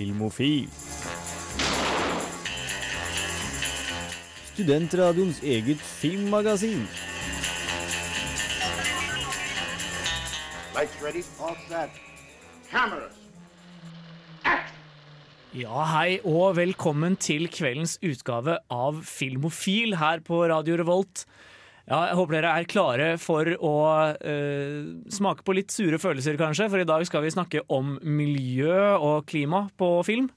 Filmofil. Studentradioens eget filmmagasin. Lights ready, all set. Cameras. Ja, hei og velkommen til kveldens utgave av Filmofil her på Radio Revolt. Ja, jeg håper dere er klare for å eh, smake på litt sure følelser, kanskje. For i dag skal vi snakke om miljø og klima på film.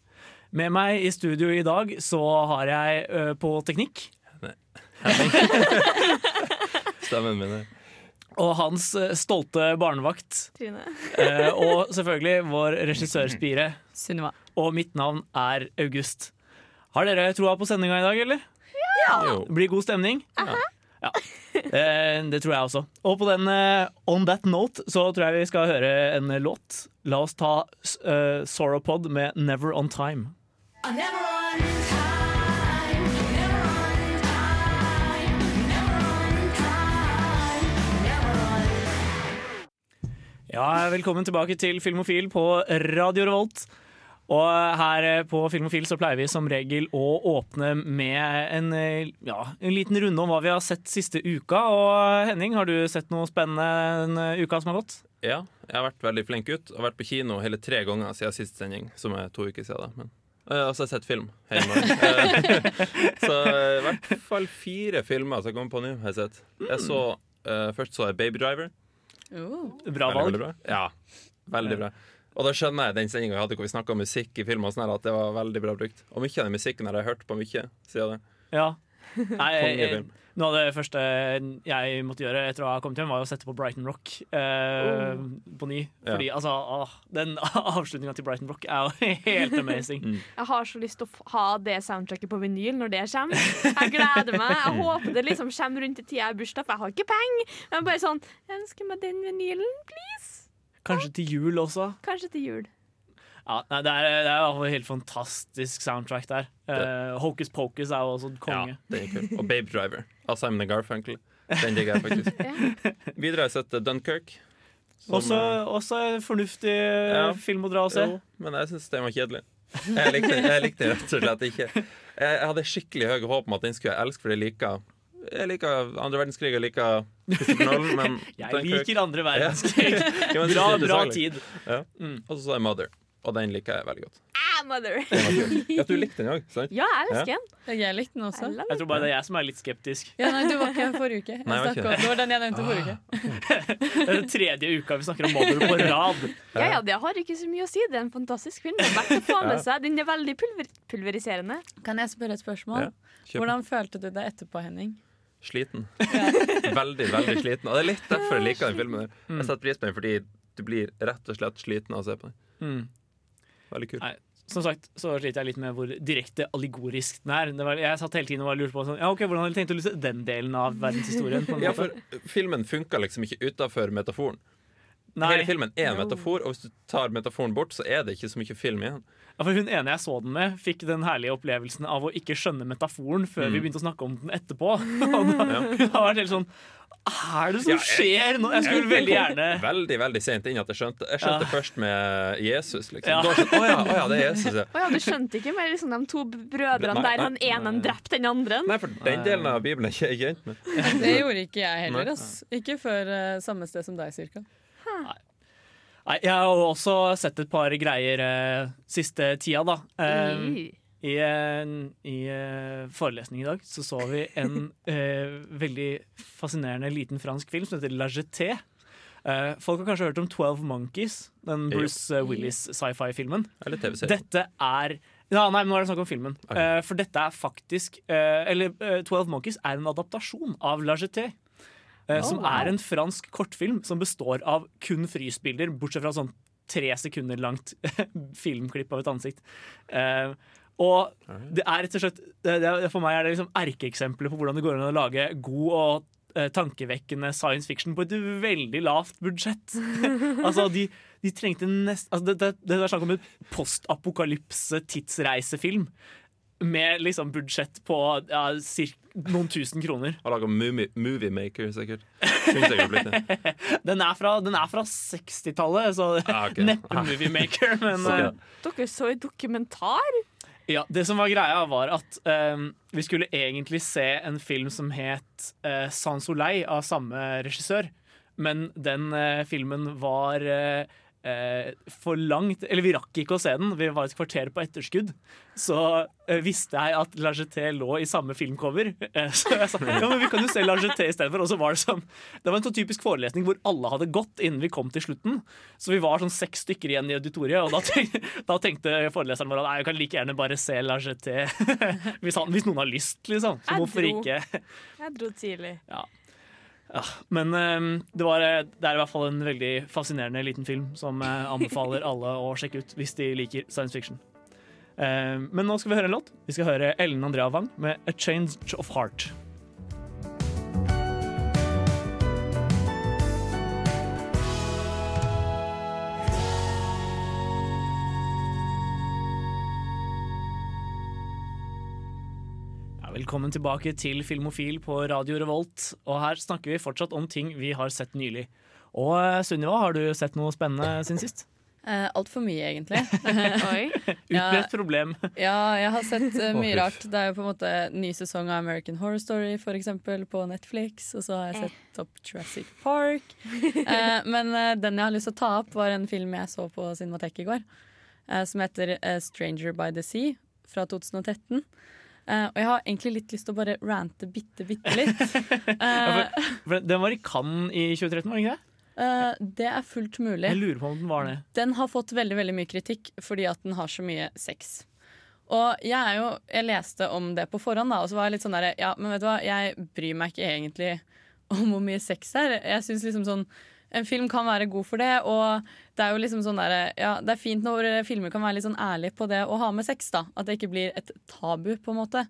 Med meg i studio i dag så har jeg eh, på teknikk Stemmen min er og hans eh, stolte barnevakt. Trine. Eh, og selvfølgelig vår regissørspire. Sunniva. Og mitt navn er August. Har dere troa på sendinga i dag, eller? jo. Det blir god stemning? Ja. Eh, det tror jeg også. Og på den eh, On That Note så tror jeg vi skal høre en låt. La oss ta uh, Soropod med Never On Time. Ja, velkommen tilbake til Filmofil på Radio Revolt. Og her på Filmofil så pleier vi som regel å åpne med en, eh, ja, en liten runde om hva vi har sett siste uka. Og Henning, har du sett noe spennende den uka som har gått? Ja, jeg har vært veldig flink gutt. Jeg har vært på kino hele tre ganger siden sist sending, som er to uker siden. Men jeg har også sett film hele morgenen. så eh, i hvert fall fire filmer som jeg kommer på nå, har jeg sett. Jeg så, uh, først så jeg Baby Driver. Bra Veldig, valg. veldig bra. Ja, veldig bra. Og da skjønner jeg den sendinga vi hadde hvor vi snakka om musikk i film, og sånn at det var veldig bra brukt. Og mye av den musikken har jeg hørt på mye siden det. Ja. Nei, Kongefilm. noe av det første jeg måtte gjøre etter å ha kommet hjem, var å sette på Brighton Rock eh, på ny. Fordi altså, åh, den avslutninga til Brighton Rock er jo helt amazing. Jeg har så lyst til å ha det soundtracket på vinyl når det kommer. Jeg gleder meg. Jeg håper det liksom kommer rundt i tida jeg har bursdag, for jeg har ikke penger. Men bare sånn Jeg ønsker meg den vinylen, please. Kanskje til jul også. Kanskje til jul. Ja, nei, det er, det er et helt fantastisk soundtrack der. Uh, Hocus Pocus er jo også en konge. Ja, den er kul. Og Babe Driver av Simon Garfunkel. Den digger jeg faktisk. Videre har jeg sett eh, Dunkerque. Også, eh, også en fornuftig Ja. film å dra og se. Jo, men jeg syns den var kjedelig. Jeg likte, jeg likte den rett og slett ikke. Jeg, jeg hadde skikkelig høye håp om at den skulle jeg elske, for jeg liker Jeg liker andre verdenskrig, jeg liker Christopher men Jeg liker andre verdenskrig. Ja, Bra, det bra tid. Ja. Mm. Og så sa jeg Mother, og den liker jeg veldig godt. Ah, mother. Ja, du likte den òg, sant? Ja, jeg elsker den. Jeg likte den også. Jeg tror bare det er jeg som er litt skeptisk. Ja, nei, Du var ikke her forrige uke. Jeg Nei, om- det var den jeg nevnte forrige uke. Det er den tredje uka vi snakker om Mother på rad. Ja, ja, det har ikke så mye å si. Det er en fantastisk film. Det er verdt å få med seg. Den er veldig pulver pulveriserende. Kan jeg spørre et spørsmål? Ja. Hvordan følte du deg etterpå, Henning? Sliten. Veldig, veldig sliten. Og det er litt derfor jeg liker den filmen. der. Jeg setter pris på den fordi du blir rett og slett sliten av å se på den. Mm. Veldig kul. Nei, som sagt så sliter jeg litt med hvor direkte allegorisk den er. Var, jeg satt hele tiden og lurte på sånn, ja, ok, hvordan har jeg tenkt å løse den delen av verdenshistorien. Ja, for filmen funka liksom ikke utafor metaforen. Nei, Hele filmen er en metafor, og hvis du tar metaforen bort, så er det ikke så mye film igjen. Ja, for Hun ene jeg så den med, fikk den herlige opplevelsen av å ikke skjønne metaforen før vi begynte å snakke om den etterpå. Og da, Hun har vært helt sånn Hva er det som Ja, jeg- skjer nå? Jeg skulle veldig gjerne Veldig veldig sent inn at jeg skjønte. Jeg skjønte Ja. først med Jesus. liksom Ja. Da sånn, Å ja, å ja, det er Jesus, ja. Å ja, du skjønte ikke mer liksom, de to brødrene Nei, der nei, han ene drepte den andre? Nei, for den delen av Bibelen er ikke jeg kjent med. Det gjorde ikke jeg heller. altså. Ass. Ikke før uh, samme sted som deg, cirka. Nei, Jeg har også sett et par greier uh, siste tida, da. Um, I. I, eh, i eh, forelesning i dag så så vi en uh, veldig fascinerende liten fransk film som heter La Jeté. Eh, folk har kanskje hørt om 12 Monkeys, den Bruce Willis sci-fi-filmen. Eller TV-serien. Dette er ja, Nei, nå er det snakk om filmen. Okay. Eh, for dette er faktisk eh, Eller Twelve 12 Monkeys er en adaptasjon av La Jeté. Eh, som wow. er en fransk kortfilm som består av kun frysbilder, bortsett fra sånn tre sekunder langt filmklipp av et ansikt. Uh, og det er rett og slett det, For meg er det liksom erkeeksempelet på hvordan det går an å lage god og eh, tankevekkende science fiction på et veldig lavt budsjett. altså, de, de trengte nest... Altså, det, det, det er snakk om en postapokalypse-tidsreisefilm. Med liksom budsjett på ja, noen tusen kroner. Har laga Moviemaker, movie sikkert. Den er fra, fra 60-tallet, så Ah, okay. neppe moviemaker. Men okay. uh, Dere så i dokumentar? ja, det som var greia, var at um, vi skulle egentlig se en film som het uh, Sans Soleil av samme regissør. Men den uh, filmen var eh, eh, for langt Eller vi rakk ikke å se den, vi var et kvarter på etterskudd. Så eh, visste jeg at La Jeté lå i samme filmcover. Eh, så jeg sa ja, men vi kan jo se La Jetée istedenfor. Og så var det sånn Det var en sånn typisk forelesning hvor alle hadde gått innen vi kom til slutten. Så vi var sånn seks stykker igjen i auditoriet, og da, tenkte, da tenkte foreleseren vår at nei, jeg kan like gjerne bare se La Jeté hvis, hvis noen har lyst, liksom. Så hvorfor ikke? Jeg dro tidlig. Ja, men eh, det, var, eh, det er i hvert fall en veldig fascinerende liten film som jeg anbefaler alle å sjekke ut hvis de liker science fiction. Eh, men nå skal vi høre en låt. Vi skal høre Ellen Andrea Wang med 'A Change of Heart'. Velkommen tilbake til Filmofil på Radio Revolt. Og her snakker vi fortsatt om ting vi har sett nylig. Og eh, Sunniva, har du sett noe spennende siden sist? Eh, Altfor mye, egentlig. Utbredt problem. Ja, jeg har sett uh, mye rart. Det er jo på en måte ny sesong av American Horror Story for eksempel, på Netflix. Og så har jeg sett opp Jurassic Park. Eh, men uh, den jeg har lyst til å ta opp, var en film jeg så på Cinemateket i går. Uh, som heter eh, Stranger by the Sea fra 2013. Eh, og jeg har egentlig litt lyst til å bare rante bitte, bitte litt. Uh, For Den var i Cannes i 2013, var den ikke det? Uh, det er fullt mulig. Jeg lurer på om den var det. Den har fått veldig veldig mye kritikk fordi at den har så mye sex. Og jeg er jo Jeg leste om det på forhånd, da, og så var jeg litt sånn derre Ja, men vet du hva, jeg bryr meg ikke egentlig om hvor mye sex det er. Jeg synes liksom sånn En film kan være god for det, og det er jo liksom sånn der, Ja, det er fint når filmer kan være litt sånn ærlige på det å ha med sex, da. At det ikke blir et tabu, på en måte.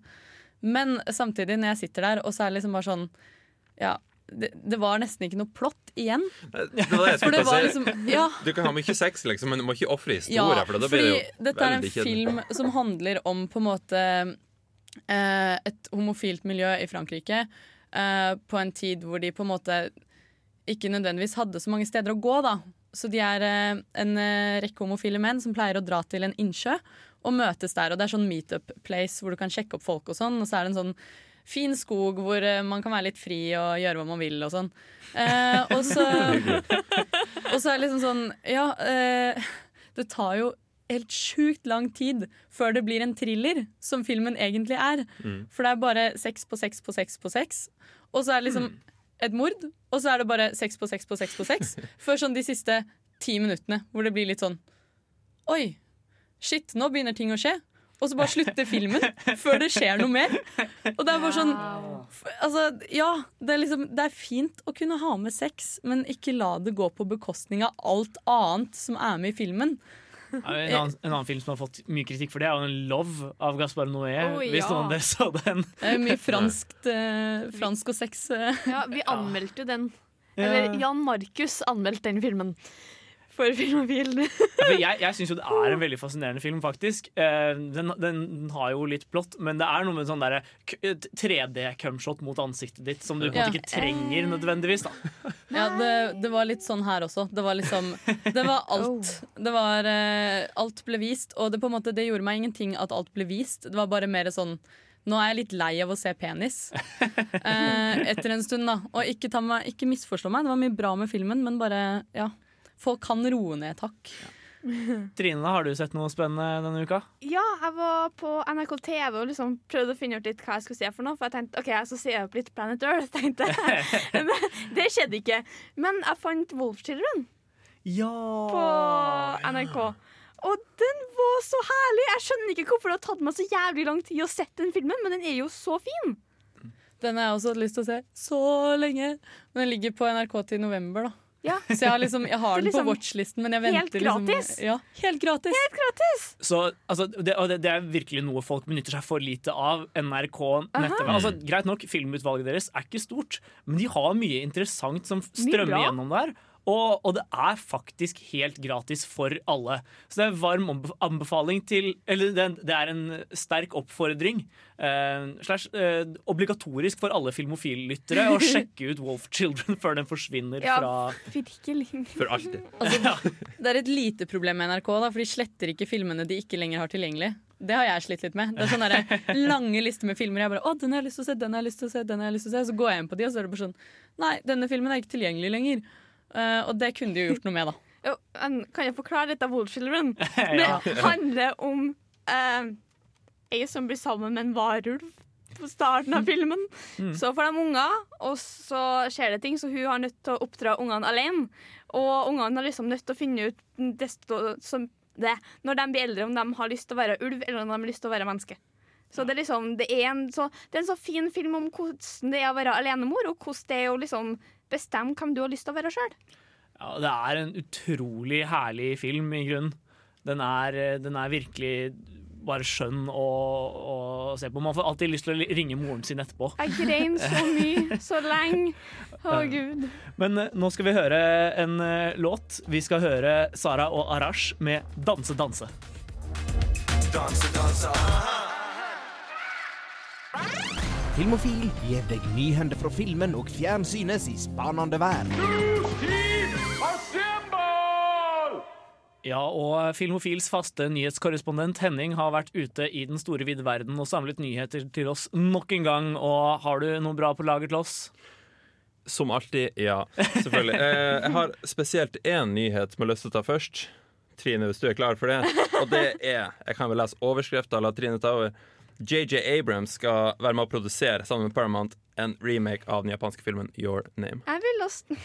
Men samtidig, når jeg sitter der, og så er det liksom bare sånn Ja, det, det var nesten ikke noe plott igjen. Det det For det var liksom Ja. Du kan ha mye sex, liksom, men du må ikke ofre historie. for da blir det jo dette er en veldig film som handler om på en måte eh, et homofilt miljø i Frankrike eh, på en tid hvor de på en måte ikke nødvendigvis hadde så mange steder å gå. da. Så de er eh, en eh, rekke homofile menn som pleier å dra til en innsjø og møtes der. Og det er sånn meetup place hvor du kan sjekke opp folk og sånn. Og så er det en sånn fin skog hvor eh, man kan være litt fri og gjøre hva man vil og sånn. Eh, og så og så er det liksom sånn Ja, eh, det tar jo helt sjukt lang tid før det blir en thriller, som filmen egentlig er. For det er bare sex på sex på sex på sex. Og så er det liksom et mord, og så er det bare sex på sex på sex på sex. Før sånn de siste ti minuttene, hvor det blir litt sånn Oi, shit, nå begynner ting å skje. Og så bare slutter filmen før det skjer noe mer. Og det er bare sånn Altså, ja, det er, liksom, det er fint å kunne ha med sex, men ikke la det gå på bekostning av alt annet som er med i filmen. Ja, En annen, en annen film som har fått mye kritikk for det, er jo en 'Love' av Gaspar Noé. Å, Hvis noen av dere så den. Mye franskt, eh, fransk og sex. Eh. Ja, vi anmeldte jo den. Eller Jan Markus anmeldte den filmen. For Filmofil. Ja, for jeg jeg syns jo det er en veldig fascinerende film, faktisk. Eh, Den, den har jo litt plott, men det er noe med sånn derre 3D-cumshot mot ansiktet ditt som du på en Ja. måte ikke trenger nødvendigvis. da Ja, det, det var litt sånn her også. Det var liksom Det var alt. Det var eh, Alt ble vist, og det på en måte Det gjorde meg ingenting at alt ble vist. Det var bare mer sånn nå er jeg litt lei av å se penis eh, etter en stund. da Og ikke, ta meg, ikke misforstå meg, det var mye bra med filmen, men bare ja Folk kan roe ned, takk. Trine, har du sett noe spennende denne uka? Ja, jeg var på NRK TV og liksom prøvde å finne ut litt hva jeg skulle se for noe. For jeg tenkte ok, jeg skal se opp litt Planet Earth. tenkte jeg. Men det skjedde ikke. Men jeg fant Wolf Children Ja! på NRK. Og den var så herlig! Jeg skjønner ikke hvorfor det har tatt meg så jævlig lang tid å sette den filmen, men den er jo så fin. Den har jeg også hatt lyst til å se så lenge. Men den ligger på NRK til november, da. Ja. Så jeg har, liksom, jeg har den liksom på watchlisten, men jeg helt venter liksom gratis. Ja, helt gratis. Så, altså, det, og det, det er virkelig noe folk benytter seg for lite av. NRK nett-TV. Altså, greit nok, Filmutvalget deres er ikke stort, men de har mye interessant som strømmer gjennom der. Og, og det er faktisk helt gratis for alle. Så det er en varm anbefaling til Eller det, det er en sterk oppfordring. eh, slash eh, obligatorisk for alle filmofillyttere å sjekke ut Wolf Children før den forsvinner Ja, fra virkelig. For alltid. Det er et lite problem med NRK, da, for de sletter ikke filmene de ikke lenger har tilgjengelig. Det har jeg slitt litt med. Det er sånne lange lister med filmer. Jeg bare, å, den har jeg lyst til å se, den har jeg lyst til å se, den har jeg lyst til å se. Så går jeg inn på de, og så er det bare sånn Nei, denne filmen er ikke tilgjengelig lenger. Eh, og det kunne de jo gjort noe med, da. Jo, kan jeg forklare litt av Wolf Children? Ja. Det handler om uh, ei som blir sammen med en varulv på starten av filmen. Så får de unger, og så skjer det ting, så hun har nødt til å oppdra ungene alene. Og ungene har liksom nødt til å finne ut desto, som det, når de blir eldre, om de har lyst til å være ulv eller om de har lyst til å være menneske. Så det er liksom, det er en så, det er en så fin film om hvordan det er å være alenemor, og hvordan det er å liksom bestemme hvem du har lyst til å være sjøl. Ja, det er en utrolig herlig film, i grunnen. Den er, eh, den er virkelig bare skjønn å, å se på. Man får alltid lyst til å ringe moren sin etterpå. Jeg grein så mye, så lenge. Å, gud. Men eh, nå skal vi høre en eh, låt. Vi skal høre Sara og Arash med 'Danse, danse'. Filmofil gir deg nyhender fra filmen og fjernsynets i spanende verden. Ja, og Filmofils faste nyhetskorrespondent Henning har vært ute i den store vide verden og samlet nyheter til oss nok en gang. Og har du noe bra på lager til oss? Som alltid, ja. Selvfølgelig. Eh, jeg har spesielt én nyhet som jeg har lyst til å ta først. Trine, hvis du er klar for det. Og det er Jeg kan vel lese overskrifta, la Trine ta over. JJ Abrams skal være med å produsere sammen med Paramount en remake av den japanske filmen Your Name. Jeg vil ha st-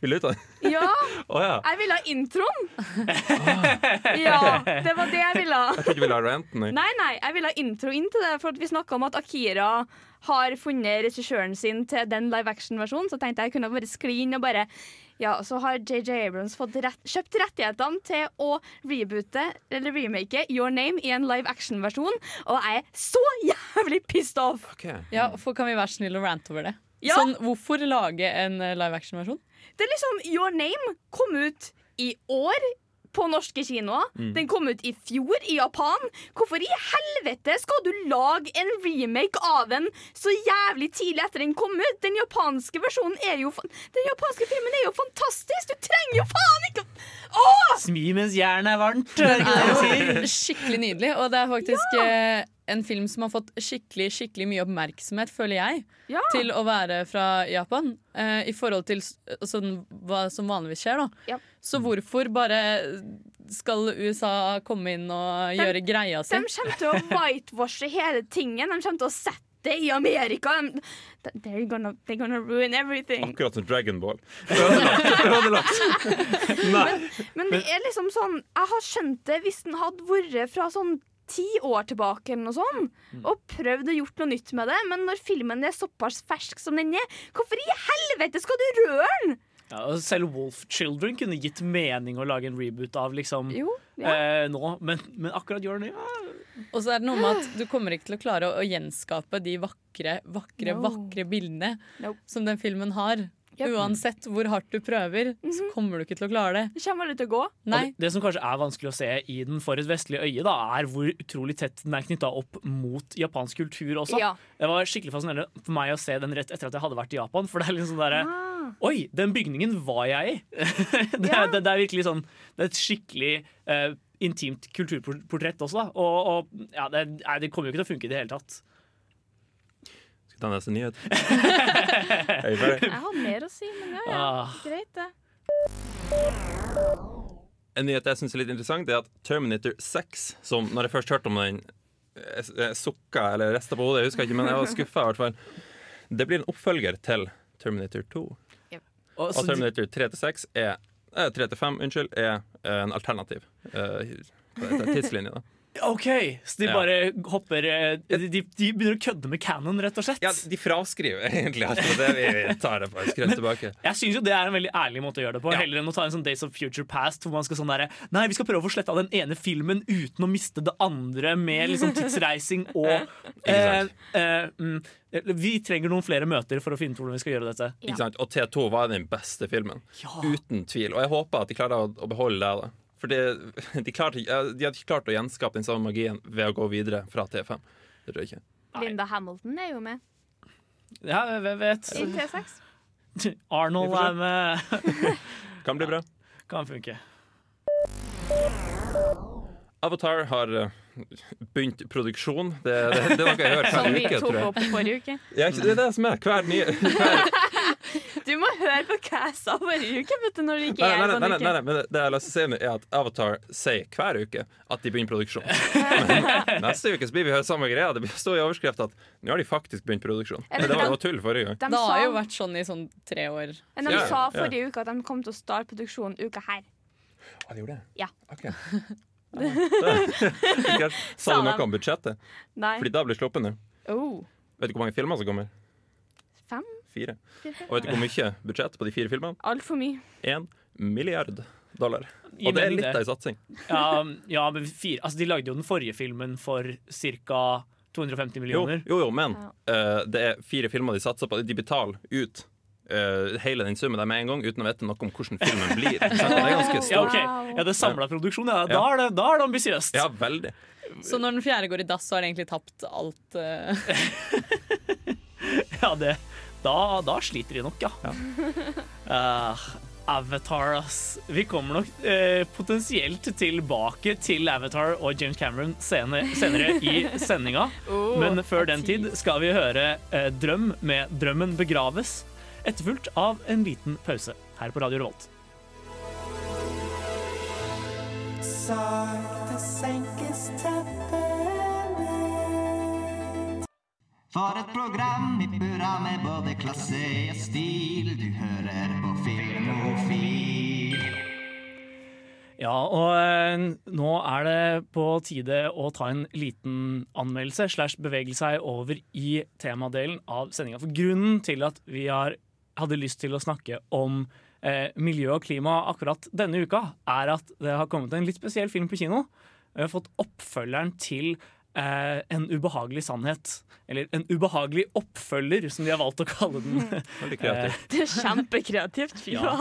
Vil du ut av det? Ja, oh, ja. jeg vil ha introen. Ja, det var det jeg ville ha. Jeg tror ikke du ville ha renten? Nei, nei, jeg vil ha intro inn til det. For vi snakka om at Akira har funnet regissøren sin til den live action-versjonen. Så tenkte jeg kunne bare skli inn og bare Ja, så har JJ Abrams fått rett, kjøpt rettighetene til å reboote eller remake Your Name i en live action-versjon. Og jeg er så jævlig pissed off! Okay. Ja, for Kan vi være snille og rante over det? Ja. Sånn, Hvorfor lage en eh, live action-versjon? Det er liksom Your Name kom ut i år på norske kinoer. Den kom ut i fjor i Japan. Hvorfor i helvete skal du lage en remake av den så jævlig tidlig etter den kom ut? Den japanske versjonen er jo Den japanske filmen er jo fantastisk! Du trenger jo faen ikke Åh! Smi mens jernet er varmt. er det ikke det de sier? Skikkelig nydelig. Og det er faktisk eh, en film som har fått skikkelig skikkelig mye oppmerksomhet, føler jeg, Ja. til å være fra Japan. Eh, I forhold til sånn, hva som vanligvis skjer, da. Ja. Så hvorfor bare skal USA komme inn og gjøre greia si? De kommer til å whitewashe hele tingen. De kommer til å sette det i Amerika. They're, gonna, they're gonna ruin everything. Akkurat som Dragon Ball. Ødelagt. Nei. Men det er liksom sånn Jeg har skjønt det hvis den hadde vært fra sånn ti år tilbake eller noe sånt, og prøvd å gjort noe nytt med det, men når filmen er såpass fersk som den er, hvorfor i helvete skal du røre den?! Ja, og selv Wolf Children kunne gitt mening å lage en reboot av liksom Jo, ja. eh, nå, men, men akkurat gjør den ja. Og så er det noe med at du kommer ikke til å klare å, å gjenskape de vakre, vakre, No. vakre bildene Nope. som den filmen har. Yep. Uansett hvor hardt du prøver, så kommer du ikke til å klare det. Det kommer til å gå. Nei. Det, det som kanskje er vanskelig å se i den for et vestlig øye, da, er hvor utrolig tett den er knytta opp mot japansk kultur også. Ja. Det var skikkelig fascinerende for meg å se den rett etter at jeg hadde vært i Japan. For det er liksom sånn derre Ah. Oi, den bygningen var jeg i! det, Ja. er, det, det er virkelig sånn Det er et skikkelig uh, intimt kulturportrett også, da. Og, og ja, det, nei, det kommer jo ikke til å funke i det hele tatt. Skal vi ta neste nyhet? Jeg har mer å si, men ja, ja. Ah. Greit, det. En nyhet jeg syns er litt interessant, det er at Terminator 6, som når jeg først hørte om den, jeg, sukka eller rista på hodet, jeg husker ikke, men jeg var skuffa i hvert fall. Det blir en oppfølger til Terminator 2. Og, Og Terminator 3 til 6 er eh, 3 til 5, unnskyld, er eh, en alternativ eh, tidslinje. da OK, så de Ja. bare hopper eh, de, de, begynner å kødde med canon, rett og slett. Ja, de fraskriver egentlig alt det vi tar det på skrøt tilbake. Jeg syns jo det er en veldig ærlig måte å gjøre det på. Ja. Heller enn å ta en sånn Days of Future Past hvor man skal sånn derre Nei, vi skal prøve å få sletta den ene filmen uten å miste det andre med liksom tidsreising og eh, eh, mm, Vi trenger noen flere møter for å finne ut hvordan vi skal gjøre dette. Sant? Og T2 var den beste filmen. Uten tvil. Og jeg håper at de klarer å beholde det. da For de, de, klarte, de hadde ikke klart å gjenskape den samme magien ved å gå videre fra T5. Det tror jeg ikke. Linda Hamilton er jo med Ja, hvem vet? i T6. Arnold Vi er med. Kan bli bra. Kan funke. Avatar har eh, begynt produksjon. Det, det, det er noe jeg hører Som hver vi uke, tok tror jeg. opp forrige uke. Ja, det er det som er hver nye hver, Du må høre på hva jeg sa forrige uke, vet du, når du ikke nei, nei, nei, nei, nei, nei, men det jeg har lyst til å si er at Avatar sier hver uke at de begynner produksjon. Men neste uke så blir vi høre samme greia. Det står i overskrift at nå har de faktisk begynt produksjon. Det var, jo tull forrige gang. De Det har jo vært sånn i sånn tre år. men de Ja, sa ja. forrige uke at de kom til å starte produksjonen uka her. Ah, de gjorde det? Ja. Ok. Ja. Sa du de. noe om budsjettet? Nei. Fordi da blir sluppet nå. Oh. Vet du hvor mange filmer som kommer? Fire. Og vet du hvor mye budsjett på de fire filmene? Altfor mye. Én milliard dollar. Og det er litt av en satsing. Ja, ja men fire, altså, de lagde jo den forrige filmen for ca. 250 millioner. jo, jo men Ja. eh, det er fire filmer de satser på. De betaler ut uh, hele den summen der med en gang, uten å vite noe om hvordan filmen blir. Så det er ganske Ja, stort. Ja, okay. Ja, det er samla produksjon. Ja. Da er det, da er det ambisiøst. Ja, veldig. Så når den fjerde går i dass, så har det egentlig tapt alt. Uh... Ja, det, da, da sliter de nok, ja. Uh, Avatar, ass. Vi kommer nok eh, potensielt tilbake til Avatar og James Cameron senere, senere i sendinga. Oh, Men før den tid skal vi høre eh, Drøm med 'Drømmen begraves', etterfulgt av en liten pause her på Radio Revolt. For et program i burra med både klasse og stil. Du hører på Filmofil. Ja, og eh, nå er det på tide å ta en liten anmeldelse slash bevege seg over i temadelen av sendinga. For grunnen til at vi har, hadde lyst til å snakke om eh, miljø og klima akkurat denne uka, er at det har kommet en litt spesiell film på kino. Vi har fått oppfølgeren til eh, En ubehagelig sannhet. Eller En ubehagelig oppfølger, som de har valgt å kalle den. Veldig kreativt. Det er kjempekreativt. Fy Ja.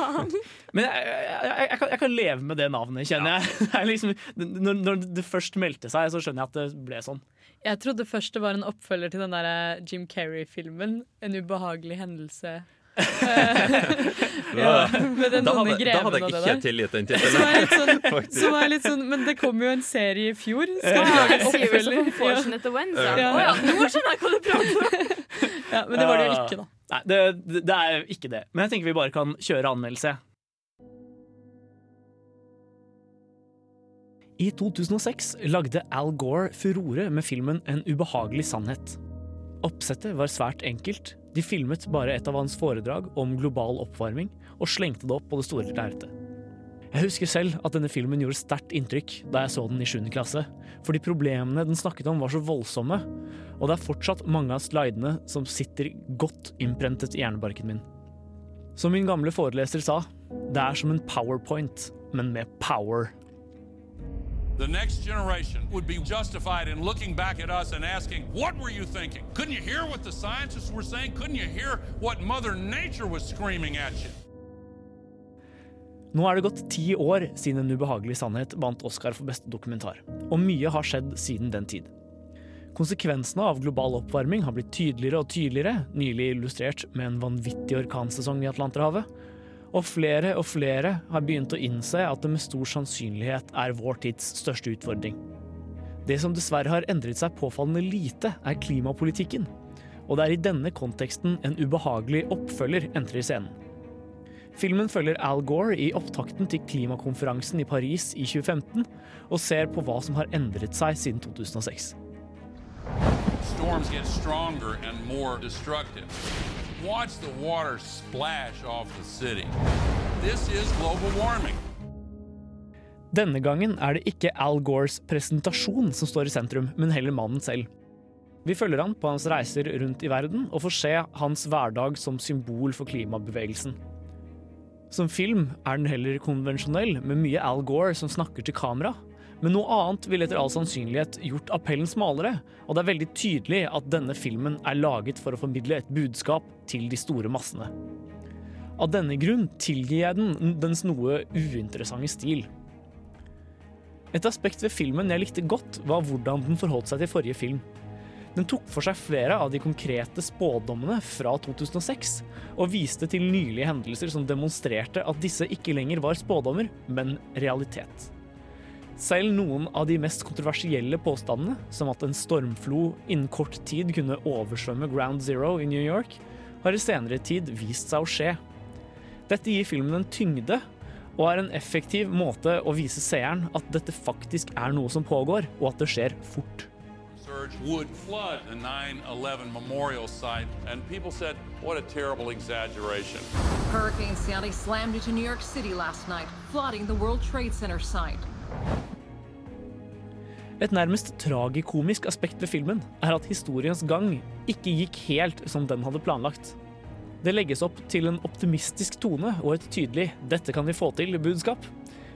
Men jeg, jeg, jeg, jeg, kan, jeg kan leve med det navnet, kjenner jeg. Det er liksom, når, når det først meldte seg, så skjønner jeg at det ble sånn. Jeg trodde først det var en oppfølger til den der eh, Jim Carrey-filmen. En ubehagelig hendelse. ja, med den Da hadde, da hadde jeg ikke tilgitt den Som tittelen. er litt sånn, som er litt sånn Men det kom jo en serie i fjor. Skal vi lage en oppfølging? Nå skjønner jeg hva du prater om! ja, men det var det jo ikke, da. Nei, det, det det er ikke det. Men jeg tenker vi bare kan kjøre anmeldelse. I 2006 lagde Al Gore furore med filmen En ubehagelig sannhet. Oppsettet var svært enkelt. De filmet bare et av hans foredrag om global oppvarming, og slengte det opp på det store lerretet. Jeg husker selv at denne filmen gjorde sterkt inntrykk da jeg så den i 7. klasse, fordi problemene den snakket om var så voldsomme, og det er fortsatt mange av slidene som sitter godt innprentet i hjernebarken min. Som min gamle foreleser sa, det er som en powerpoint, men med power. The next generation would be justified in looking back at us and asking, What were you thinking? Couldn't you hear what the scientists were saying? Couldn't you hear what Mother Nature was screaming at you? Nå er det gått ti år siden En ubehagelig sannhet vant Oscar for beste dokumentar, og mye har skjedd siden den tid. Konsekvensene av global oppvarming har blitt tydeligere og tydeligere, nylig illustrert med en vanvittig orkansesong i Atlanterhavet. Og flere og flere har begynt å innse at det med stor sannsynlighet er vår tids største utfordring. Det som dessverre har endret seg påfallende lite, er klimapolitikken. Og det er i denne konteksten en ubehagelig oppfølger entrer scenen. Filmen følger Al Gore i opptakten til klimakonferansen i Paris i 2015, og ser på hva som har endret seg siden 2006. Storms get stronger and more destructive. Watch the water splash off the city. This is global warming. Denne gangen er det ikke Al Gores presentasjon som står i sentrum, men heller mannen selv. Vi følger han på hans reiser rundt i verden og får se hans hverdag som symbol for klimabevegelsen. Som film er den heller konvensjonell, med mye Al Gore som snakker til kamera. Men noe annet ville etter all sannsynlighet gjort appellen smalere, og det er veldig tydelig at denne filmen er laget for å formidle et budskap til de store massene. Av denne grunn tilgir jeg den dens noe uinteressante stil. Et aspekt ved filmen jeg likte godt, var hvordan den forholdt seg til forrige film. Den tok for seg flere av de konkrete spådommene fra 2006, og viste til nylige hendelser som demonstrerte at disse ikke lenger var spådommer, men realitet. Selv noen av de mest kontroversielle påstandene, som at en stormflo innen kort tid kunne oversvømme Ground Zero i New York, har i senere tid vist seg å skje. Dette gir filmen en tyngde, og er en effektiv måte å vise seeren at dette faktisk er noe som pågår, og at det skjer fort. Surge would flood the 9-11 memorial site, and people said, what a terrible exaggeration. Hurricane Sandy slammed into New York City last night, flooding the World Trade Center site. Et nærmest tragikomisk aspekt ved filmen er at historiens gang ikke gikk helt som den hadde planlagt. Det legges opp til en optimistisk tone og et tydelig 'dette kan vi få til'-budskap,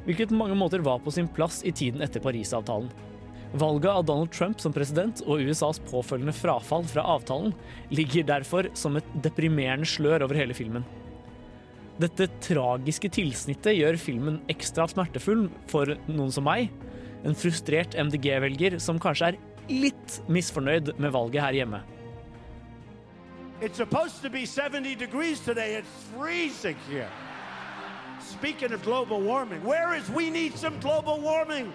hvilket på mange måter var på sin plass i tiden etter Parisavtalen. Valget av Donald Trump som president og USAs påfølgende frafall fra avtalen ligger derfor som et deprimerende slør over hele filmen. Dette tragiske tilsnittet gjør filmen ekstra smertefull for noen som meg, en frustrert MDG-velger som kanskje er litt misfornøyd med valget her hjemme. It's supposed to be 70 degrees today. It's freezing here. Speaking of global warming, where is we need some global warming?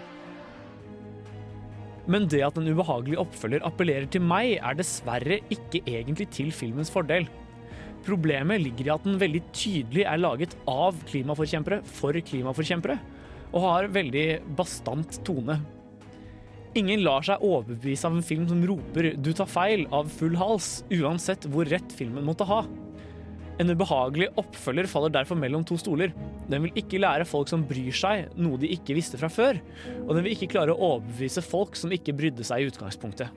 Men det at en ubehagelig oppfølger appellerer til meg, er dessverre ikke egentlig til filmens fordel. Problemet ligger i at den veldig tydelig er laget av klimaforkjempere for klimaforkjempere, og har veldig bastant tone. Ingen lar seg overbevise av en film som roper 'du tar feil' av full hals, uansett hvor rett filmen måtte ha. En ubehagelig oppfølger faller derfor mellom to stoler. Den vil ikke lære folk som bryr seg, noe de ikke visste fra før, og den vil ikke klare å overbevise folk som ikke brydde seg i utgangspunktet.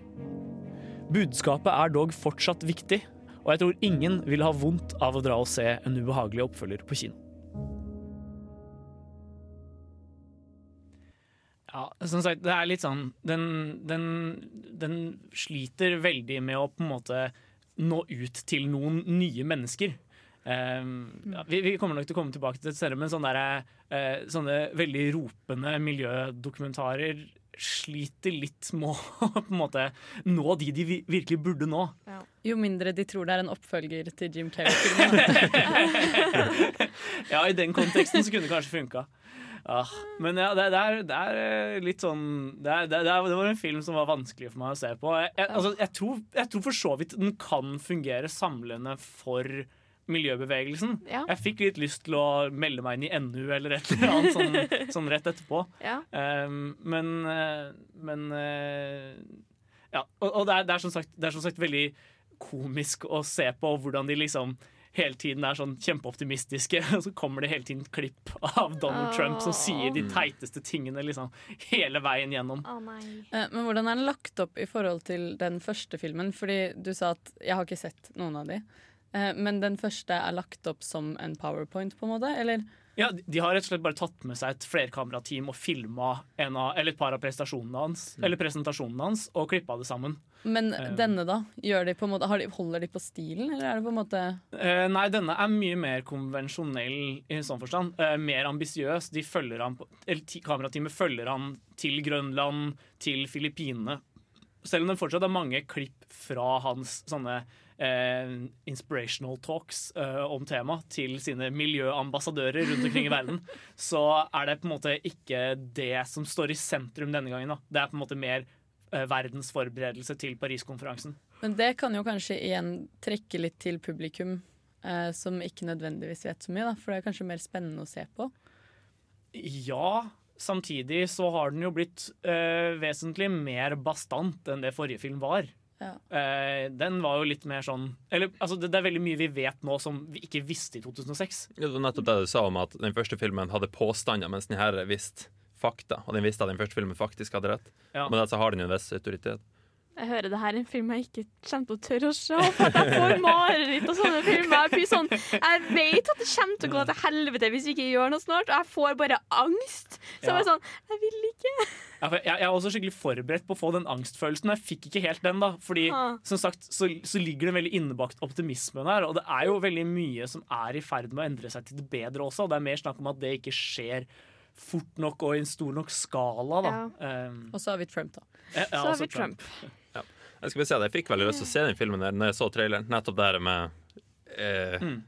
Budskapet er dog fortsatt viktig, og jeg tror ingen vil ha vondt av å dra og se en ubehagelig oppfølger på kino. Ja, som sagt, det er litt sånn Den, den, den sliter veldig med å på en måte nå ut til noen nye mennesker. Um, ja, vi, vi kommer nok til å komme tilbake til det senere, men sånne, der, uh, sånne veldig ropende miljødokumentarer sliter litt med å på en måte nå de de virkelig burde nå. Jo mindre de tror det er en oppfølger til Jim Carrey-filmen. Ja, i den konteksten så kunne det kanskje funka. Ja. men ja, det, det, er, det er eh, litt sånn det, er, det, er, det var en film som var vanskelig for meg å se på. Jeg, jeg, altså, jeg, tror, jeg tror for så vidt den kan fungere samlende for miljøbevegelsen. Ja. Jeg fikk litt lyst til å melde meg inn i NU eller et eller annet sånn, sånn rett etterpå. Ja. Um, men eh, men eh, Ja. Og, og det, er, det, er som sagt, det er som sagt veldig komisk å se på hvordan de liksom hele tiden er sånn kjempeoptimistiske, og så kommer det hele tiden klipp av Donald Trump som sier de teiteste tingene liksom hele veien gjennom. Oh. Eh, Men hvordan er den lagt opp i forhold til den første filmen? Fordi du sa at jeg har ikke sett noen av de. Eh, Men den første er lagt opp som en powerpoint, på en måte? Eller? Ja, de- har rett og slett bare tatt med seg et flerkamerateam og filma en av, eller et par av prestasjonene hans, eller presentasjonene hans og klippa det sammen. Men Eh. denne, da? Gjør de på en måte, har de, holder de på stilen, eller er det på en måte uh, nei, denne er mye mer konvensjonell i sånn forstand. Uh, mer ambisiøs. De følger han eller Kamerateamet følger han til Grønland, til Filippinene. Selv om det fortsatt er mange klipp fra hans sånne inspirational talks eh, om tema til sine miljøambassadører rundt omkring i verden, så er det på en måte ikke det som står i sentrum denne gangen. Da. Det er på en måte mer eh, verdens forberedelse til Paris-konferansen. Men det kan jo kanskje igjen trekke litt til publikum, eh, som ikke nødvendigvis vet så mye, da, for det er kanskje mer spennende å se på. Ja, samtidig så har den jo blitt eh, vesentlig mer bastant enn det forrige film var. Ja. Eh, den var jo litt mer sånn Eller altså, det, det er veldig mye vi vet nå som vi ikke visste i 2006. Ja, Det var nettopp det du sa om at den første filmen hadde påstander, mens den her visste fakta, og den visste at den første filmen faktisk hadde rett. Ja. Men altså har den jo en viss autoritet. Jeg hører det her er en film jeg ikke kommer til å tørre å se, for at jeg får mareritt og sånne filmer. Jeg, blir sånn, jeg vet at det kommer til å gå til helvete hvis vi ikke gjør noe snart, og jeg får bare angst. Så jeg er sånn Jeg vil ikke. Ja, for jeg, jeg er også skikkelig forberedt på å få den angstfølelsen. Jeg fikk ikke helt den, da. Fordi ha. som sagt så, så ligger det en veldig innebakt optimisme der. Og det er jo veldig mye som er i ferd med å endre seg til det bedre også. Og det er mer snakk om at det ikke skjer fort nok og i en stor nok skala, da. Um, Og så har vi Trump, da. ja, Så har vi vi Trump. Jeg skal bare si at jeg fikk veldig lyst til å se den filmen der Når jeg så traileren. Nettopp det med eh, Mm.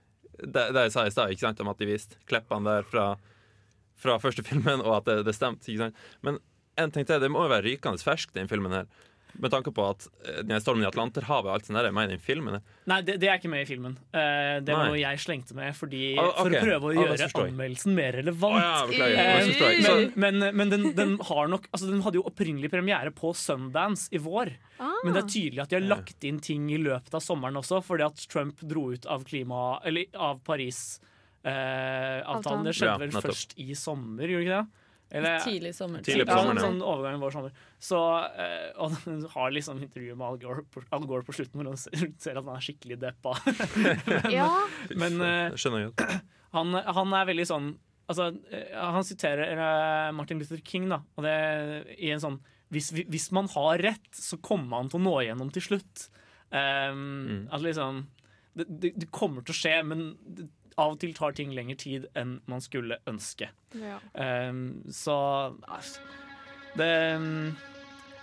det, det jeg sa i stad, om at de viste klippene der fra, fra første filmen, og at det, det stemte. Men en ting til, det må jo være rykende fersk, den filmen her. Med tanke på at uh, stormen i Atlanterhavet alt sånt der er med i den filmen. Nei, det, det er ikke med i filmen. Uh, det var Nei. noe jeg slengte med fordi, Ah, for å prøve å Ah, gjøre anmeldelsen mer relevant. Ah, ja, Eh, forstår men men, men den, den har nok altså Den hadde jo opprinnelig premiere på Sundance i vår. Ah. Men det er tydelig at de har lagt inn ting i løpet av sommeren også, fordi at Trump dro ut av klima Eller av Paris-avtalen. Avtalen. det skjedde Ja, vel først i sommer, gjorde ikke det? Eller- Tidlig sommer. Tidlig på sommeren, ja. sånn overgang vår sommer. Så, eh, og han har liksom intervju med Al Gore på, Al Gore på slutten, hvor han ser, ser at han er skikkelig deppa. men Ja. men eh, han, han er veldig sånn altså, eh, Han siterer eh, Martin Luther King, da. Og det i en sånn hvis, hvis man har rett, så kommer man til å nå igjennom til slutt. Um, At liksom det, det, det kommer til å skje, men det, av og til tar ting lengre tid enn man skulle ønske. Ja. Um, så det um,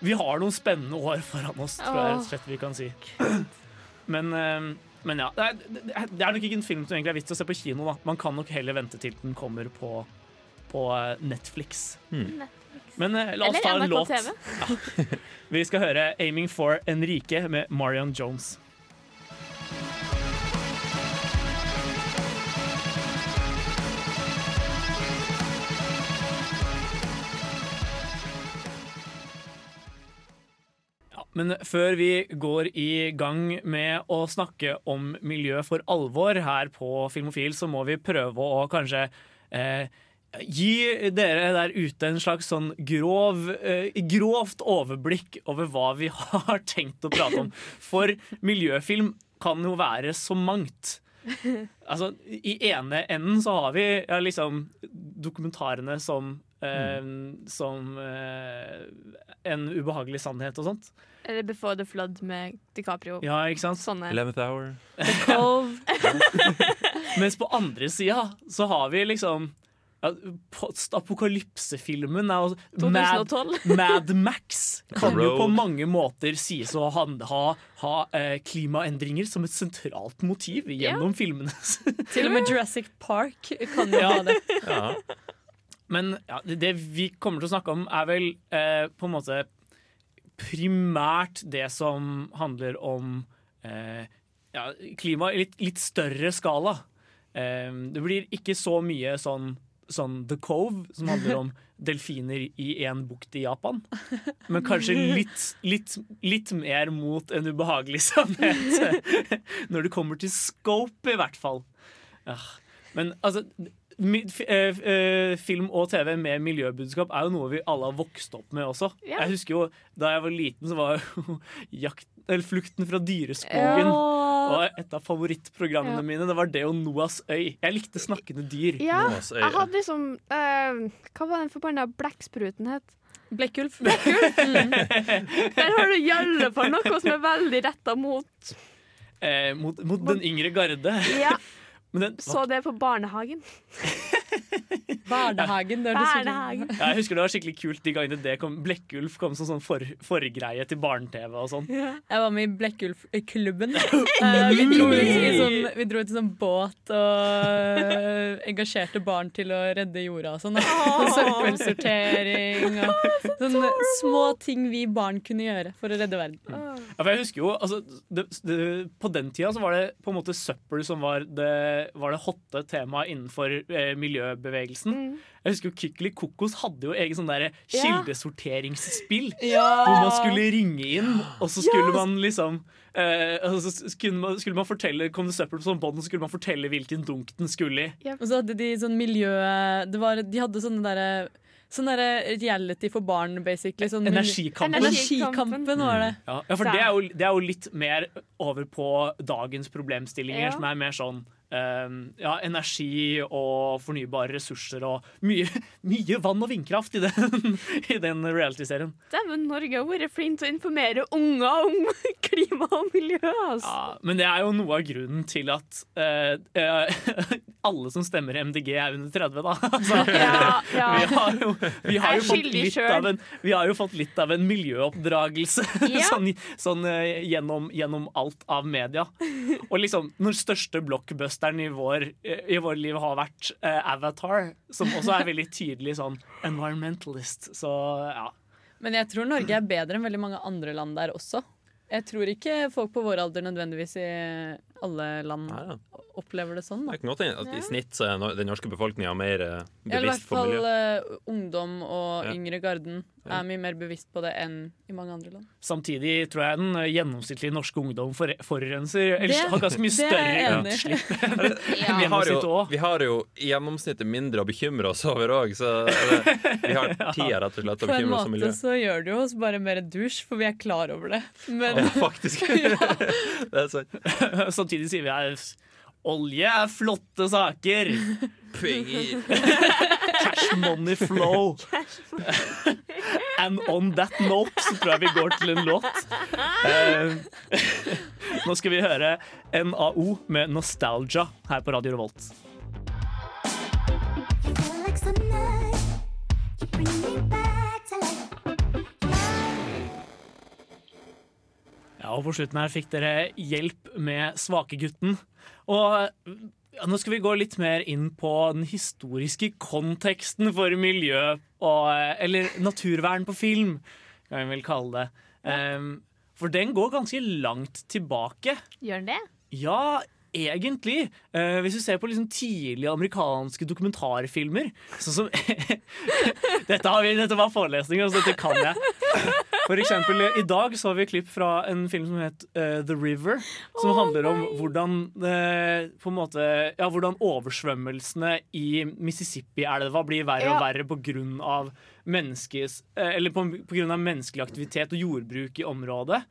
Vi har noen spennende år foran oss, tror jeg rett og slett vi kan si. Men, um, men ja. Det er, det er nok ikke en film som egentlig er vits å se på kino. da Man kan nok heller vente til den kommer på, på eh, Netflix. Men eh, la oss ta Eller en NRK låt. Ja. Vi skal høre 'Aiming for Enrique' med Marion Jones. Men før vi går i gang med å snakke om miljø for alvor her på Filmofil, så må vi prøve å kanskje eh, gi dere der ute en slags sånn grov, eh, grovt overblikk over hva vi har tenkt å prate om. For miljøfilm kan jo være så mangt. Altså, I ene enden så har vi ja, liksom dokumentarene som eh, Som eh, en ubehagelig sannhet og sånt. Eller Before the Flood med DiCaprio. Ja, ikke sant? Sånne. Eleventh Hour. Cove. Mens på andre sida så har vi liksom Postapokalypsefilmen er Mad, 2012. Mad Max kan jo på mange måter sies å ha, ha, ha eh, klimaendringer som et sentralt motiv gjennom filmene. Til og med Jurassic Park kan jo ha det. Ja. Men ja, det, vi kommer til å snakke om, er vel eh, på en måte primært det som handler om eh, ja, klima i litt, litt større skala. Eh, det blir ikke så mye sånn, sånn The Cove, som handler om delfiner i en bukt i Japan. Men kanskje litt, litt, litt mer mot en ubehagelig sannhet. Når det kommer til scope, i hvert fall. Ja. Men altså Film og TV med miljøbudskap er jo noe vi alle har vokst opp med også. Ja. Jeg husker jo Da jeg var liten, så var jo jakt, Flukten fra dyreskogen Ja. og et av favorittprogrammene Ja. mine. Det var det og Noahs øy. Jeg likte snakkende dyr. Ja, jeg hadde liksom uh, Hva var den forbanna blekkspruten het? Blekkulf. Der har du i alle fall noe som er veldig retta mot Eh, mot, mot den yngre garde. Ja, den, så det på barnehagen. Barnehagen. Det Barnehagen. ja, jeg husker det var skikkelig kult de gangene det kom. Blekkulf kom som sånn for, forgreie til barne-TV og sånn. Jeg var med i Blekkulf-klubben. uh, vi, dro ut i sånn, vi dro ut i sånn båt og engasjerte barn til å redde jorda og sånn. Sånn Søppelsortering og sånne små ting vi barn kunne gjøre for å redde verden. Ja, for jeg husker jo, altså, det, det, På den tida så var det på en måte søppel som var det, var det hotte temaet innenfor eh, miljøbevegelsen. Mm. Jeg husker jo Kykeli Kokos hadde jo egen sånn der kildesorteringsspill. Ja. Hvor man skulle ringe inn, og så skulle man liksom eh, altså, skulle, man, skulle man fortelle Kom det søppel på sånn bånd, så skulle man fortelle hvilken dunk den skulle i. Og så hadde de sånn miljø det var, De hadde sånne derre Sånn der reality for barn, basically. Sånn Energikampen. Energikampen var det. Ja, ja for det er, jo, det er jo litt mer over på dagens problemstillinger, Ja. som er mer sånn eh, ja, energi og fornybare ressurser og mye, mye vann og vindkraft i den, i den reality-serien. Dæven, Norge har vært flink til å informere unger om klima og miljø. Altså. Ja, men det er jo noe av grunnen til at eh, eh, alle som stemmer MDG, er under 30, da. Altså, Ja, ja. Vi har jo, vi har jo fått litt selv. av en, vi har jo fått litt av en miljøoppdragelse Ja. sånn, sånn eh, gjennom, gjennom alt av media. Og liksom, når største blockbusteren i vår, eh, i vår liv har vært uh, Avatar, som også er veldig tydelig sånn environmentalist, så ja. Men jeg tror Norge er bedre enn veldig mange andre land der også. Jeg tror ikke folk på vår alder nødvendigvis i alle land opplever det sånn. Det Da. kan godt hende at i snitt så er den norske befolkninga mer bevisst på miljø. i hvert fall miljø. eh, ungdom og Ja. yngre garden Ja. Er mye mer bevisst på det enn i mange andre land. Samtidig tror jeg den eh, gjennomsnittlige norske ungdom forurenser eller har ganske mye større utslipp. utslipp. vi, har jo, vi har jo i gjennomsnittet mindre å bekymre oss over òg, så det, vi har tida rett og slett å På en bekymre oss om måte så gjør det jo oss bare mer dusj, for vi er klar over det. Men Ja, faktisk. det er sant. Samtidig sier vi her olje er flotte saker. Penger. Cash money flow. And on that note så tror jeg vi går til en låt. Eh, nå skal vi høre NAO med Nostalgia her på Radio Revolt. Ja, og på slutten her fikk dere hjelp med Svakegutten. Og ja, nå skal vi gå litt mer inn på den historiske konteksten for miljø og Eller naturvern på film, kan vi vel kalle det. Um, for den går ganske langt tilbake. Gjør den det? Ja, egentlig. Uh, hvis du ser på liksom tidlige amerikanske dokumentarfilmer sånn som dette, har vi, dette var forelesninger, så dette kan jeg. For eksempel, I dag så har vi klipp fra en film som het uh, The River. Som handler om hvordan, uh, på en måte, ja, hvordan oversvømmelsene i Mississippi-elva blir verre og verre pga. Eh, på, på grunn av menneskelig aktivitet og jordbruk i området.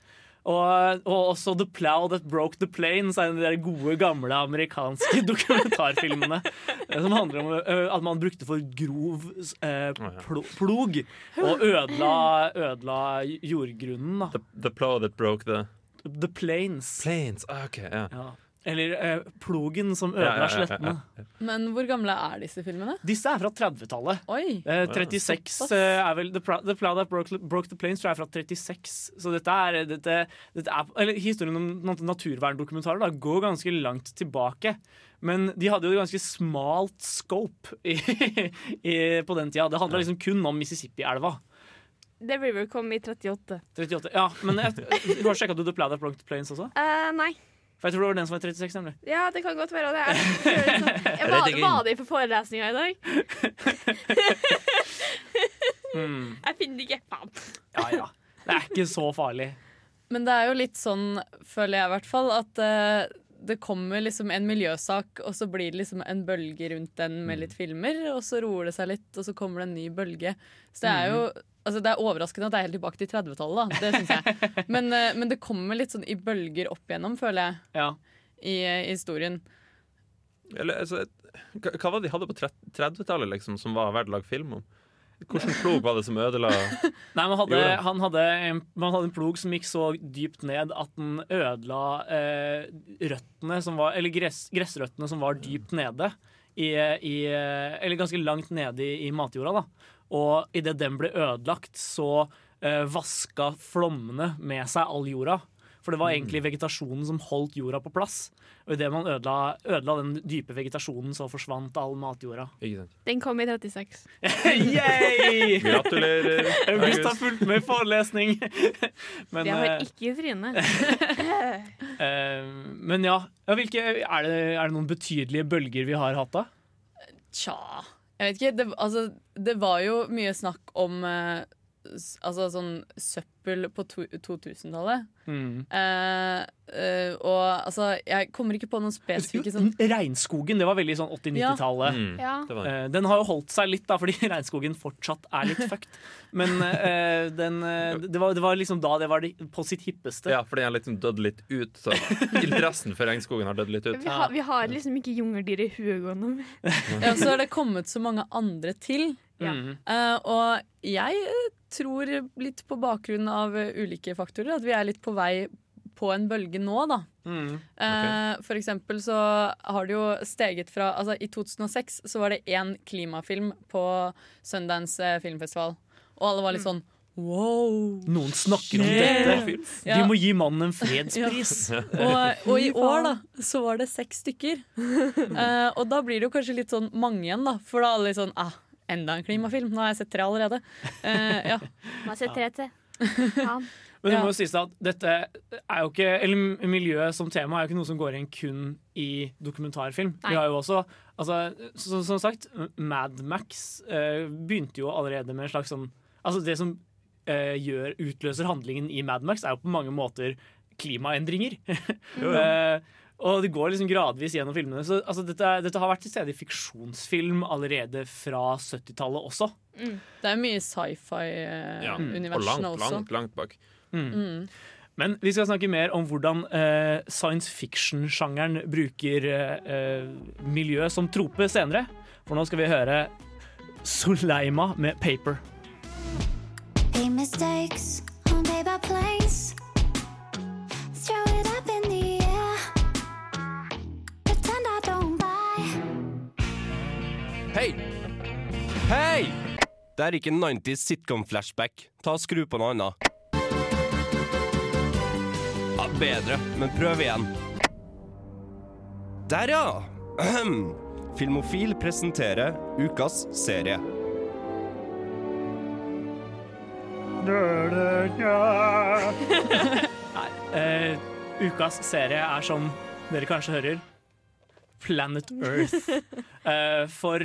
Og, og også The Plow That Broke The Plains er en av de gode, gamle amerikanske dokumentarfilmene. eh, Som handler om eh, at man brukte for grov eh, plog og ødela, ødela jordgrunnen. The, the plow that broke the The Plains. Plains, ah, ok, yeah. Ja. Eller eh, plogen som Ja, ja, ødela ja, ja, slettene. Men hvor gamle er disse filmene? Disse er fra 30-tallet. Eh, 36 eh, er vel The, Plow- the Plow That Broke, broke the Planes tror jeg er fra 36. Så dette er, dette, dette er eller, Historien om naturverndokumentarer da, går ganske langt tilbake. Men de hadde jo et ganske smalt scope i, i, på den tida. Det handla liksom kun om Mississippi-elva. The River kom i 38. 38. Ja, men jeg, du har sjekka du The Plow That Broke the Planes også? Uh, nei. For jeg tror det var den som var 36, nemlig. Ja, det kan godt være det. Er. Jeg var, var det for forelesninga i dag? Mm. Jeg finner det ikke. Faen. Ja, ja. Det er ikke så farlig. Men det er jo litt sånn, føler jeg i hvert fall, at uh, det kommer liksom en miljøsak, og så blir det liksom en bølge rundt den med litt filmer, og så roer det seg litt, og så kommer det en ny bølge. Så det er jo altså det er overraskende at det er helt tilbake til 30-tallet. Det syns jeg. Men, eh, men det kommer litt sånn i bølger opp igjennom, føler jeg, Ja. i, eh, i historien. Eller, altså, hva, var det de hadde på 30-tallet liksom, som var verdt å lage film om? Hvilken plog var det som ødela Nei, man hadde, han hadde en, man hadde en plog som gikk så dypt ned at den ødela eh, røttene som var Eller gress, gressrøttene som var dypt nede. I, i, eh, eller ganske langt nede i, i matjorda. da. Og idet den ble ødelagt, så eh, vaska flommene med seg all jorda. For det var egentlig vegetasjonen som holdt jorda på plass. Og idet man ødela, ødela den dype vegetasjonen, så forsvant all matjorda. Ikke sant? Den kom i 36. Yay! Gratulerer. August har fulgt med i forelesning. Men, Det har eh, ikke trynet. eh, men ja, ja hvilke, er, det, er det noen betydelige bølger vi har hatt da? Tja Jeg vet ikke. Det, altså, det var jo mye snakk om eh, altså sånn søppel på 2000-tallet. Mm. Eh, eh, og altså, jeg kommer ikke på noen spesifikke sånn Regnskogen, det var veldig sånn 80-90-tallet. Mm, Ja. var det. Eh, Den har jo holdt seg litt, da, fordi regnskogen fortsatt er litt fucked. Men eh, den, eh, det, var, det var liksom da det var det, på sitt hippeste. Ja, for den har liksom dødd litt ut. Så interessen for regnskogen har dødd litt ut. Vi, har, vi har liksom ikke jungeldyr i huet gående. Ja, så har det kommet så mange andre til. Ja. Mm. Eh, og jeg eh, tror litt på bakgrunn av eh, ulike faktorer at vi er litt på vei på en bølge nå, da. Mm. Eh, For eksempel så har det jo steget fra Altså I 2006 så var det én klimafilm på Sundance filmfestival. Og alle var litt sånn wow. Noen snakker om Yeah. dette. Ja. Vi må gi mannen en fredspris. Og, og i år da så var det seks stykker. uh, og da blir det jo kanskje litt sånn mange igjen, da. For da er alle litt sånn ah, enda en klimafilm. Nå har jeg sett tre allerede. Uh, ja. Man jeg sett tre til. Ja. Men det Ja. må jo sies at dette er jo ikke Eller miljøet som tema er jo ikke noe som går igjen kun i dokumentarfilm. Nei. Vi har jo også altså, så, Som sagt, Mad Max eh, begynte jo allerede med en slags sånn Altså det som uh, gjør, utløser handlingen i Mad Max, er jo på mange måter klimaendringer. Eh, og det går liksom gradvis gjennom filmene. Så altså, dette, dette har vært til stede i fiksjonsfilm allerede fra 70-tallet også. Det er mye sci-fi-universene Ja. Og nå langt, langt, langt bak. Men vi skal snakke mer om hvordan eh, science fiction-sjangeren bruker eh, eh, miljø som trope senere. For nå skal vi høre Soleima med 'Paper'. Big mistakes on paper planes. Throw it Hei! Hei! Det er ikke en 90s sitcom-flashback. Ta og Skru på noe annet. Ja, bedre, men prøv igjen. Der, ja! Ahem. Filmofil presenterer ukas serie. Nei, eh, ukas serie er som dere kanskje hører, Planet Earth. Uh, for